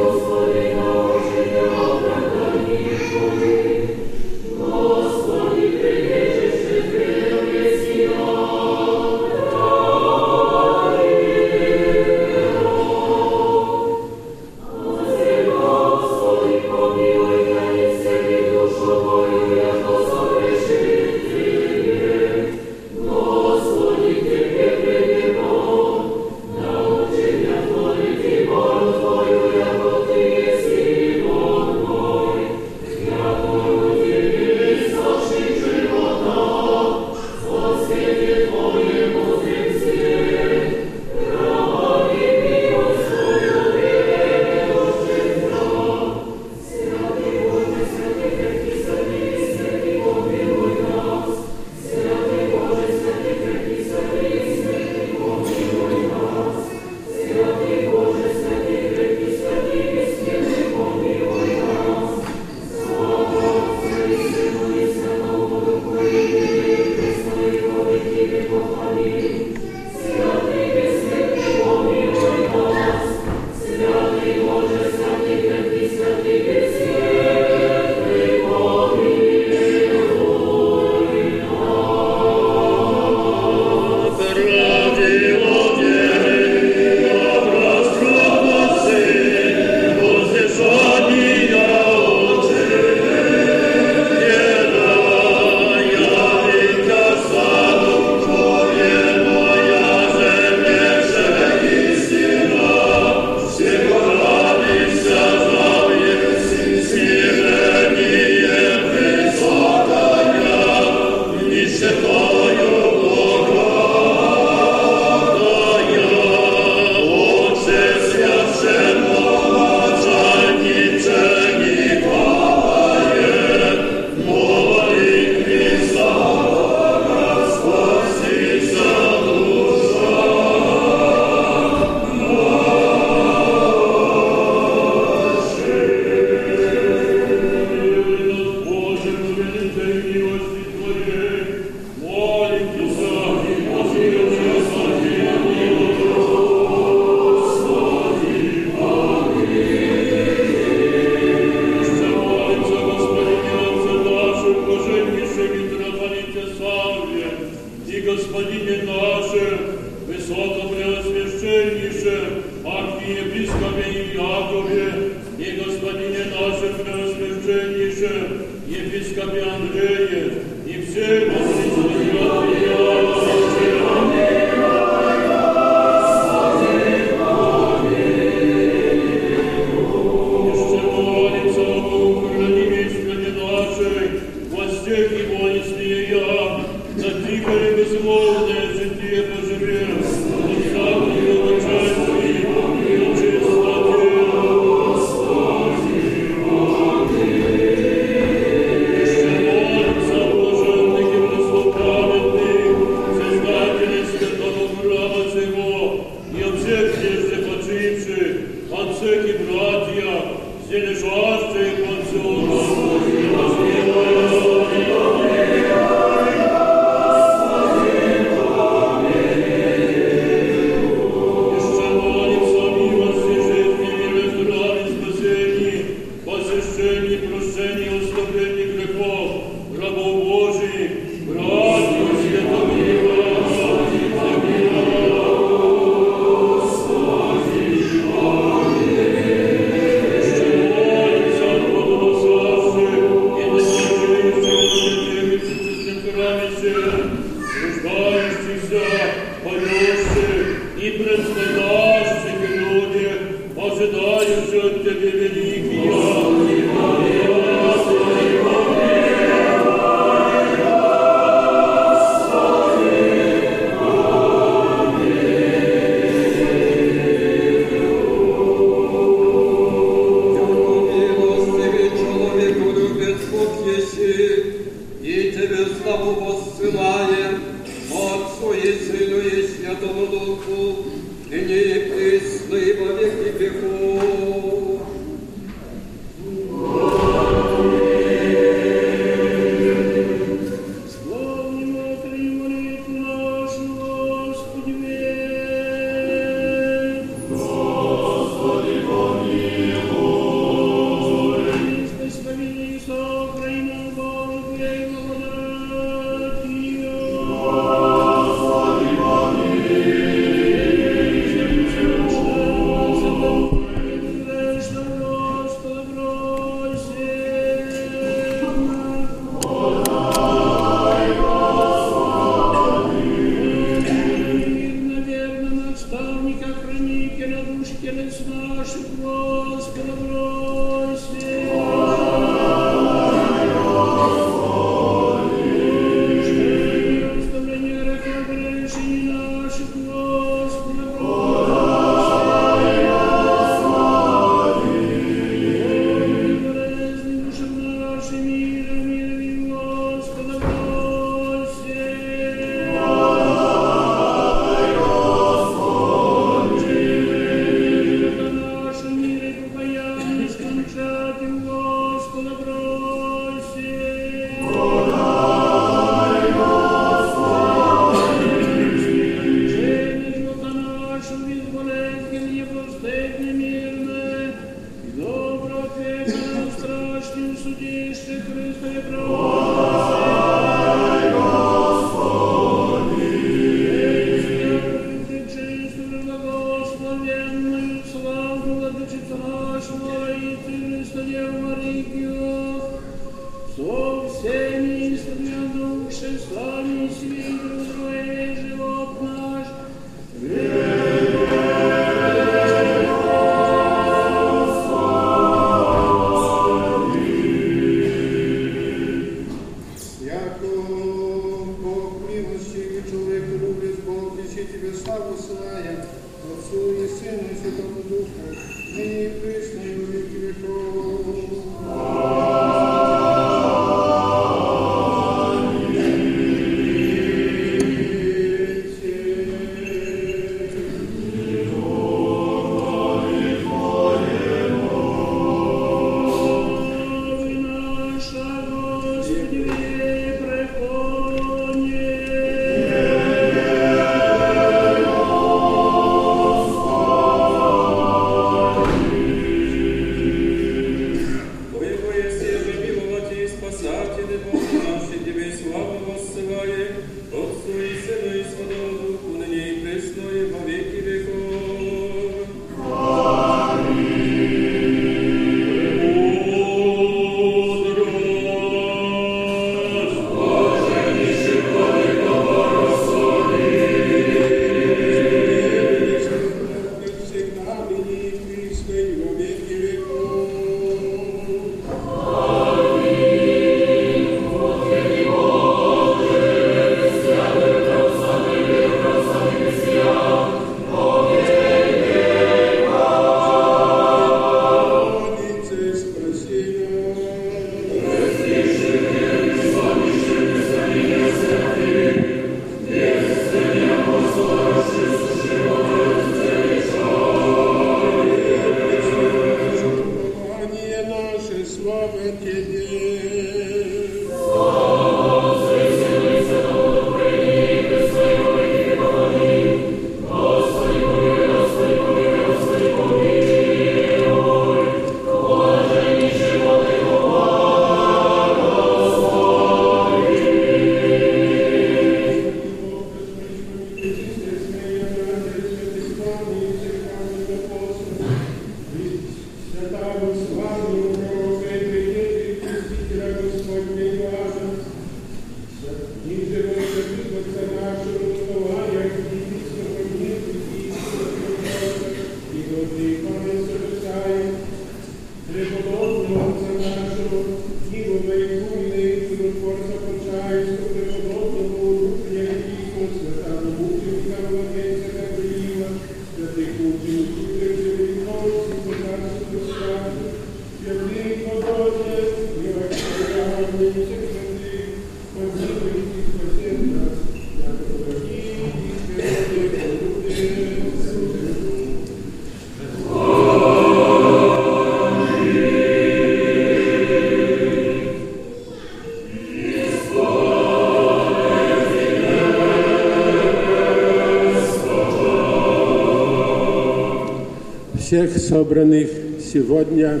собранных сегодня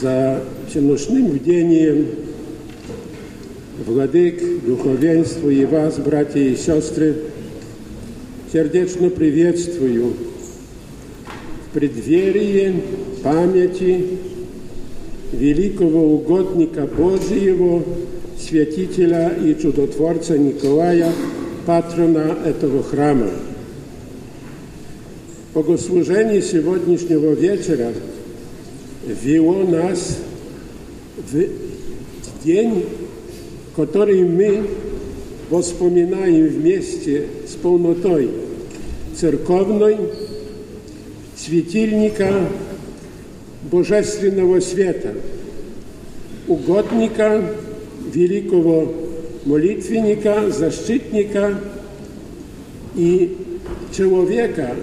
за всеношным бдением владык, духовенства и вас, братья и сестры, сердечно приветствую в преддверии памяти великого угодника Божьего, святителя и чудотворца Николая, патрона этого храма. Богослужение сегодняшнего вечера вело нас в день, который мы воспоминаем вместе с полнотой церковной светильника Божественного света, угодника, великого молитвенника, защитника и человека,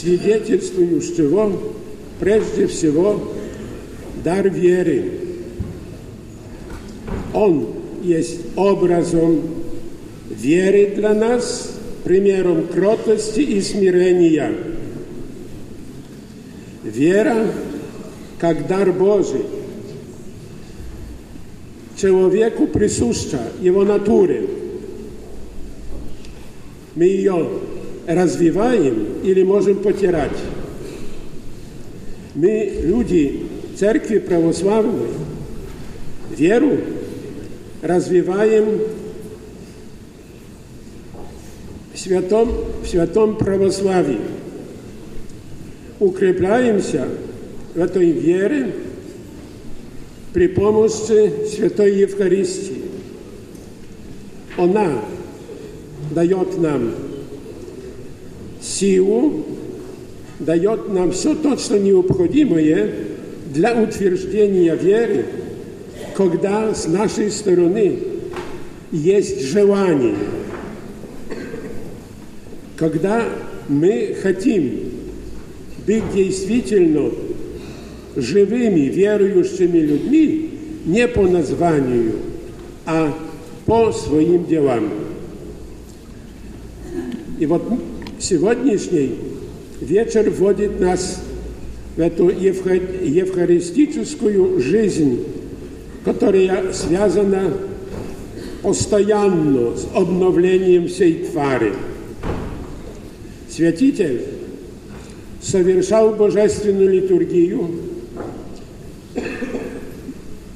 свидетельствующего прежде всего дар веры. Он есть образом веры для нас, примером кротости и смирения. Вера как дар Божий. Человеку присуща его натуре. Мы ее развиваем или можем потерять. Мы, люди Церкви Православной, веру развиваем в святом, в святом православии. Укрепляемся в этой вере при помощи Святой Евхаристии. Она дает нам силу, дает нам все то, что необходимое для утверждения веры, когда с нашей стороны есть желание, когда мы хотим быть действительно живыми, верующими людьми не по названию, а по своим делам. И вот сегодняшний вечер вводит нас в эту евхаристическую жизнь, которая связана постоянно с обновлением всей твари. Святитель совершал божественную литургию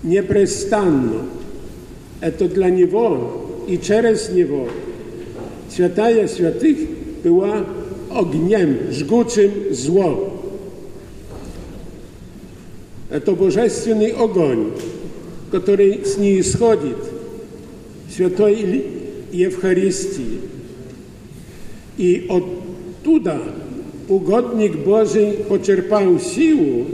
непрестанно. Это для него и через него святая святых была огнем, жгучим зло. Это божественный огонь, который с ней исходит святой Евхаристии. И оттуда угодник Божий почерпал силу,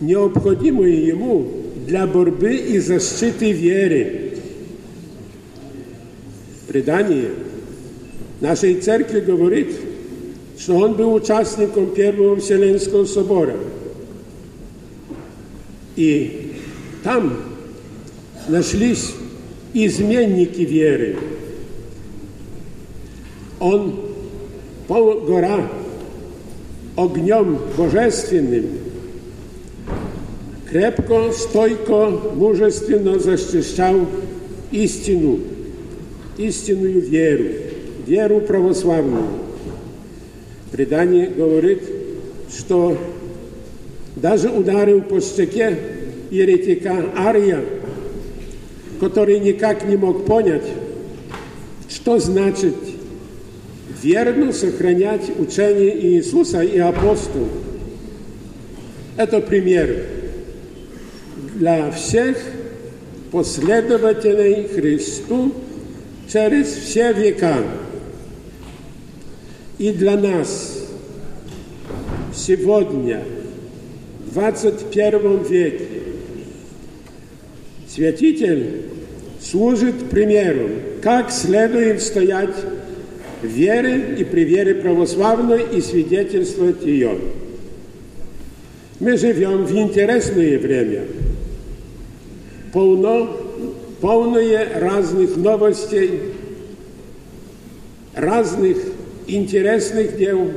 необходимую ему для борьбы и защиты веры. Предание нашей церкви говорит, что он был участником Первого Вселенского собора. И там нашлись изменники веры. Он пол гора огнем божественным крепко, стойко, мужественно защищал истину, истинную веру, веру православную. Предание говорит, что даже ударил по щеке еретика Ария, который никак не мог понять, что значит верно сохранять учение Иисуса и апостолов. Это пример для всех последователей Христу через все века. И для нас сегодня, в 21 веке, святитель служит примером, как следует стоять в вере и при вере православной и свидетельствовать ее. Мы живем в интересное время, полно, полное разных новостей, разных интересных дел.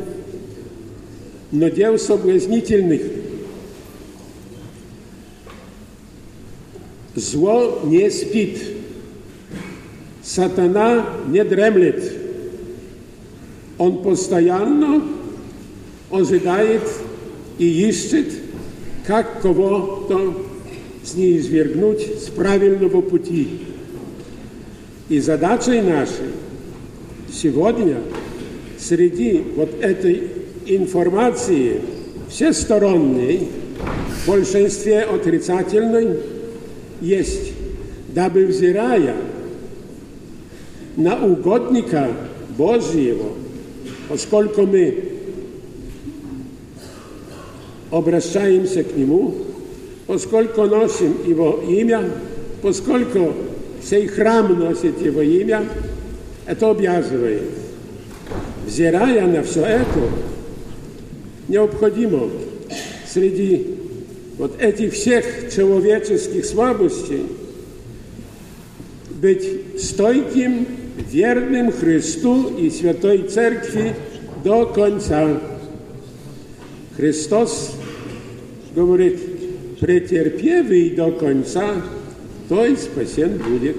но дел соблазнительных. Зло не спит, сатана не дремлет. Он постоянно ожидает и ищет, как кого-то снизвергнуть с правильного пути. И задачей нашей сегодня среди вот этой информации всесторонней, в большинстве отрицательной, есть, дабы взирая на угодника Божьего, поскольку мы обращаемся к Нему, поскольку носим Его имя, поскольку сей храм носит Его имя, это обязывает. Взирая на все это, необходимо среди вот этих всех человеческих слабостей быть стойким, верным Христу и Святой Церкви до конца. Христос говорит, претерпевый до конца, то и спасен будет.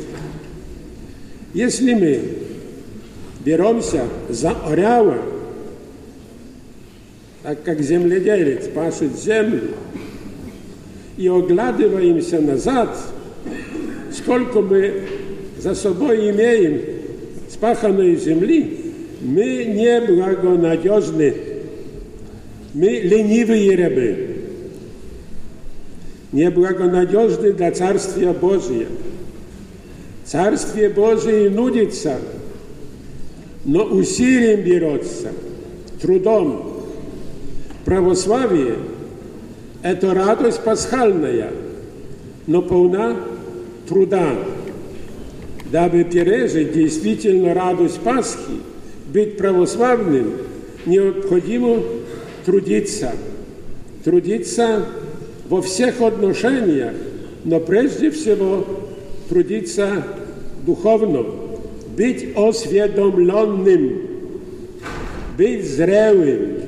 Если мы беремся за орява, так как земледелец пашет землю, и оглядываемся назад, сколько мы за собой имеем спаханной земли, мы неблагонадежны, мы ленивые рабы. Неблагонадежны для Царствия Божия. Царствие Божие нудится, но усилием берется, трудом. Православие – это радость пасхальная, но полна труда. Дабы пережить действительно радость Пасхи, быть православным, необходимо трудиться. Трудиться во всех отношениях, но прежде всего трудиться духовно, быть осведомленным, быть зрелым,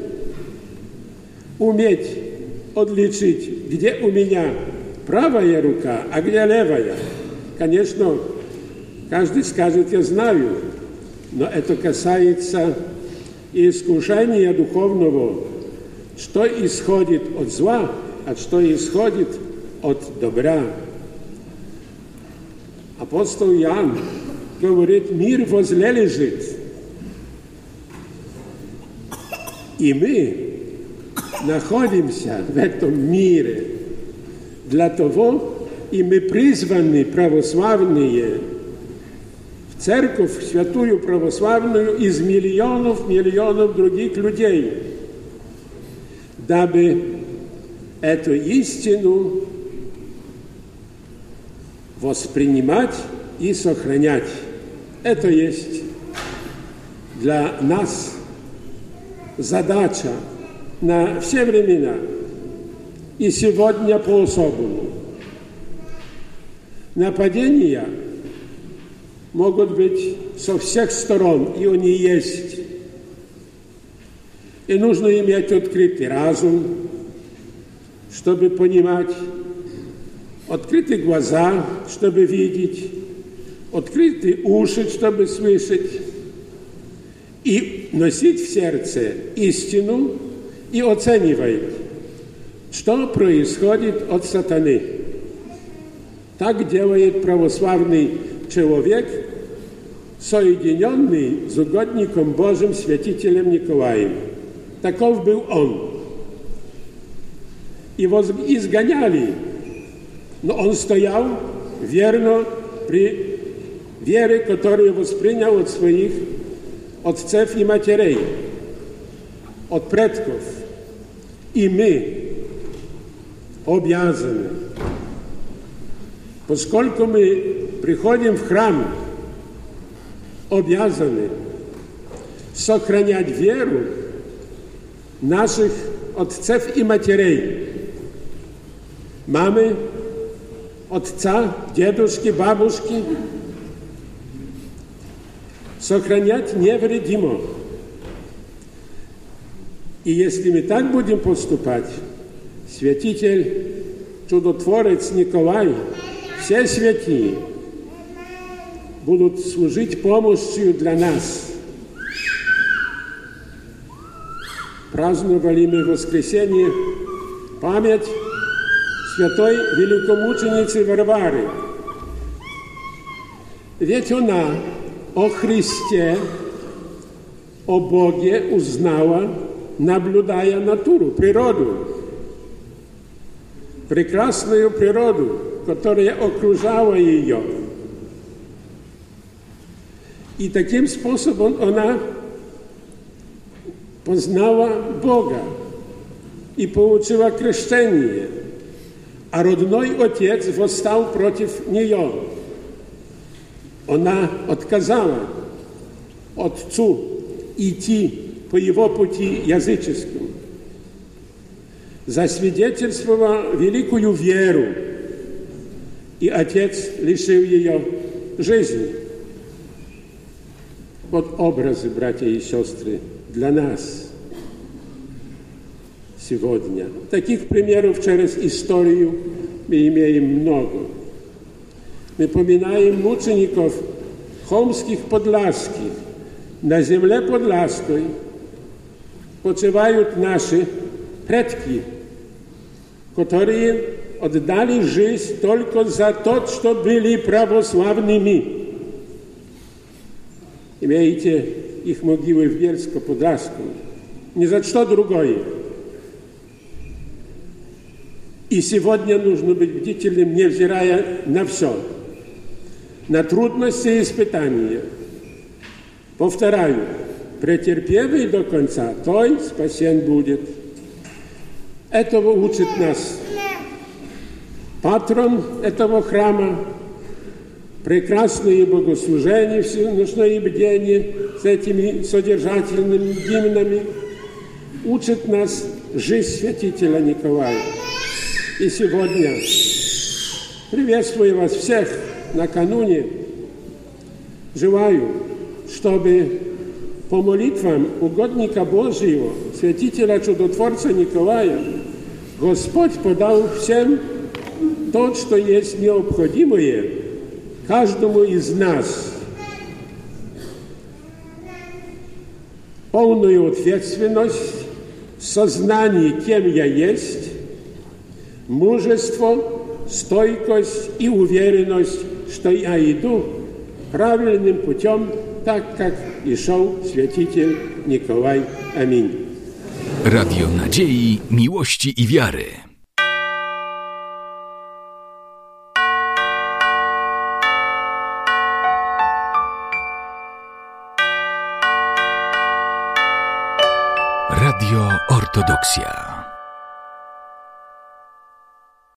уметь отличить, где у меня правая рука, а где левая. Конечно, каждый скажет, я знаю, но это касается и искушения духовного, что исходит от зла, а что исходит от добра. Апостол Иоанн говорит, мир возле лежит. И мы находимся в этом мире для того, и мы призваны православные в церковь святую православную из миллионов, миллионов других людей, дабы эту истину воспринимать и сохранять. Это есть для нас задача на все времена и сегодня по-особому. Нападения могут быть со всех сторон, и они есть. И нужно иметь открытый разум, чтобы понимать, открытые глаза, чтобы видеть, открытые уши, чтобы слышать, и носить в сердце истину и оценивать, что происходит от сатаны. Так делает православный человек, соединенный с угодником Божьим святителем Николаем. Таков был он его изгоняли, но он стоял верно при вере, которую воспринял от своих отцев и матерей, от предков. И мы обязаны, поскольку мы приходим в храм, обязаны сохранять веру наших отцев и матерей, mamy, отца, дедушки, бабушки, сохранять невредимо. И если мы так будем поступать, святитель, чудотворец Николай, все святые будут служить помощью для нас. Праздновали мы воскресенье память святой великомученицы Варвары. Ведь она о Христе, о Боге узнала, наблюдая натуру, природу, прекрасную природу, которая окружала ее. И таким способом она познала Бога и получила крещение, а родной отец восстал против нее. Она отказала отцу идти по его пути языческому. Засвидетельствовала великую веру, и отец лишил ее жизни. Вот образы, братья и сестры, для нас сегодня. Таких примеров через историю мы имеем много. Мы поминаем мучеников хомских подляских. На земле подляской почивают наши предки, которые отдали жизнь только за то, что были православными. Имеете их могилы в Бельско-Подляском. Ни за что другое. И сегодня нужно быть бдительным, невзирая на все. На трудности и испытания. Повторяю, претерпевый до конца, той спасен будет. Этого учит нас патрон этого храма, прекрасные богослужения, всеночное бдение с этими содержательными гимнами, учит нас жизнь святителя Николая. И сегодня приветствую вас всех накануне. Желаю, чтобы по молитвам угодника Божьего, святителя чудотворца Николая, Господь подал всем то, что есть необходимое каждому из нас. Полную ответственность, сознание, кем я есть, мужество, стойкость и уверенность, что я иду правильным путем, так как и шел святитель Николай. Аминь. Radio Nadziei, Miłości i Wiary. Radio Ortodoksja.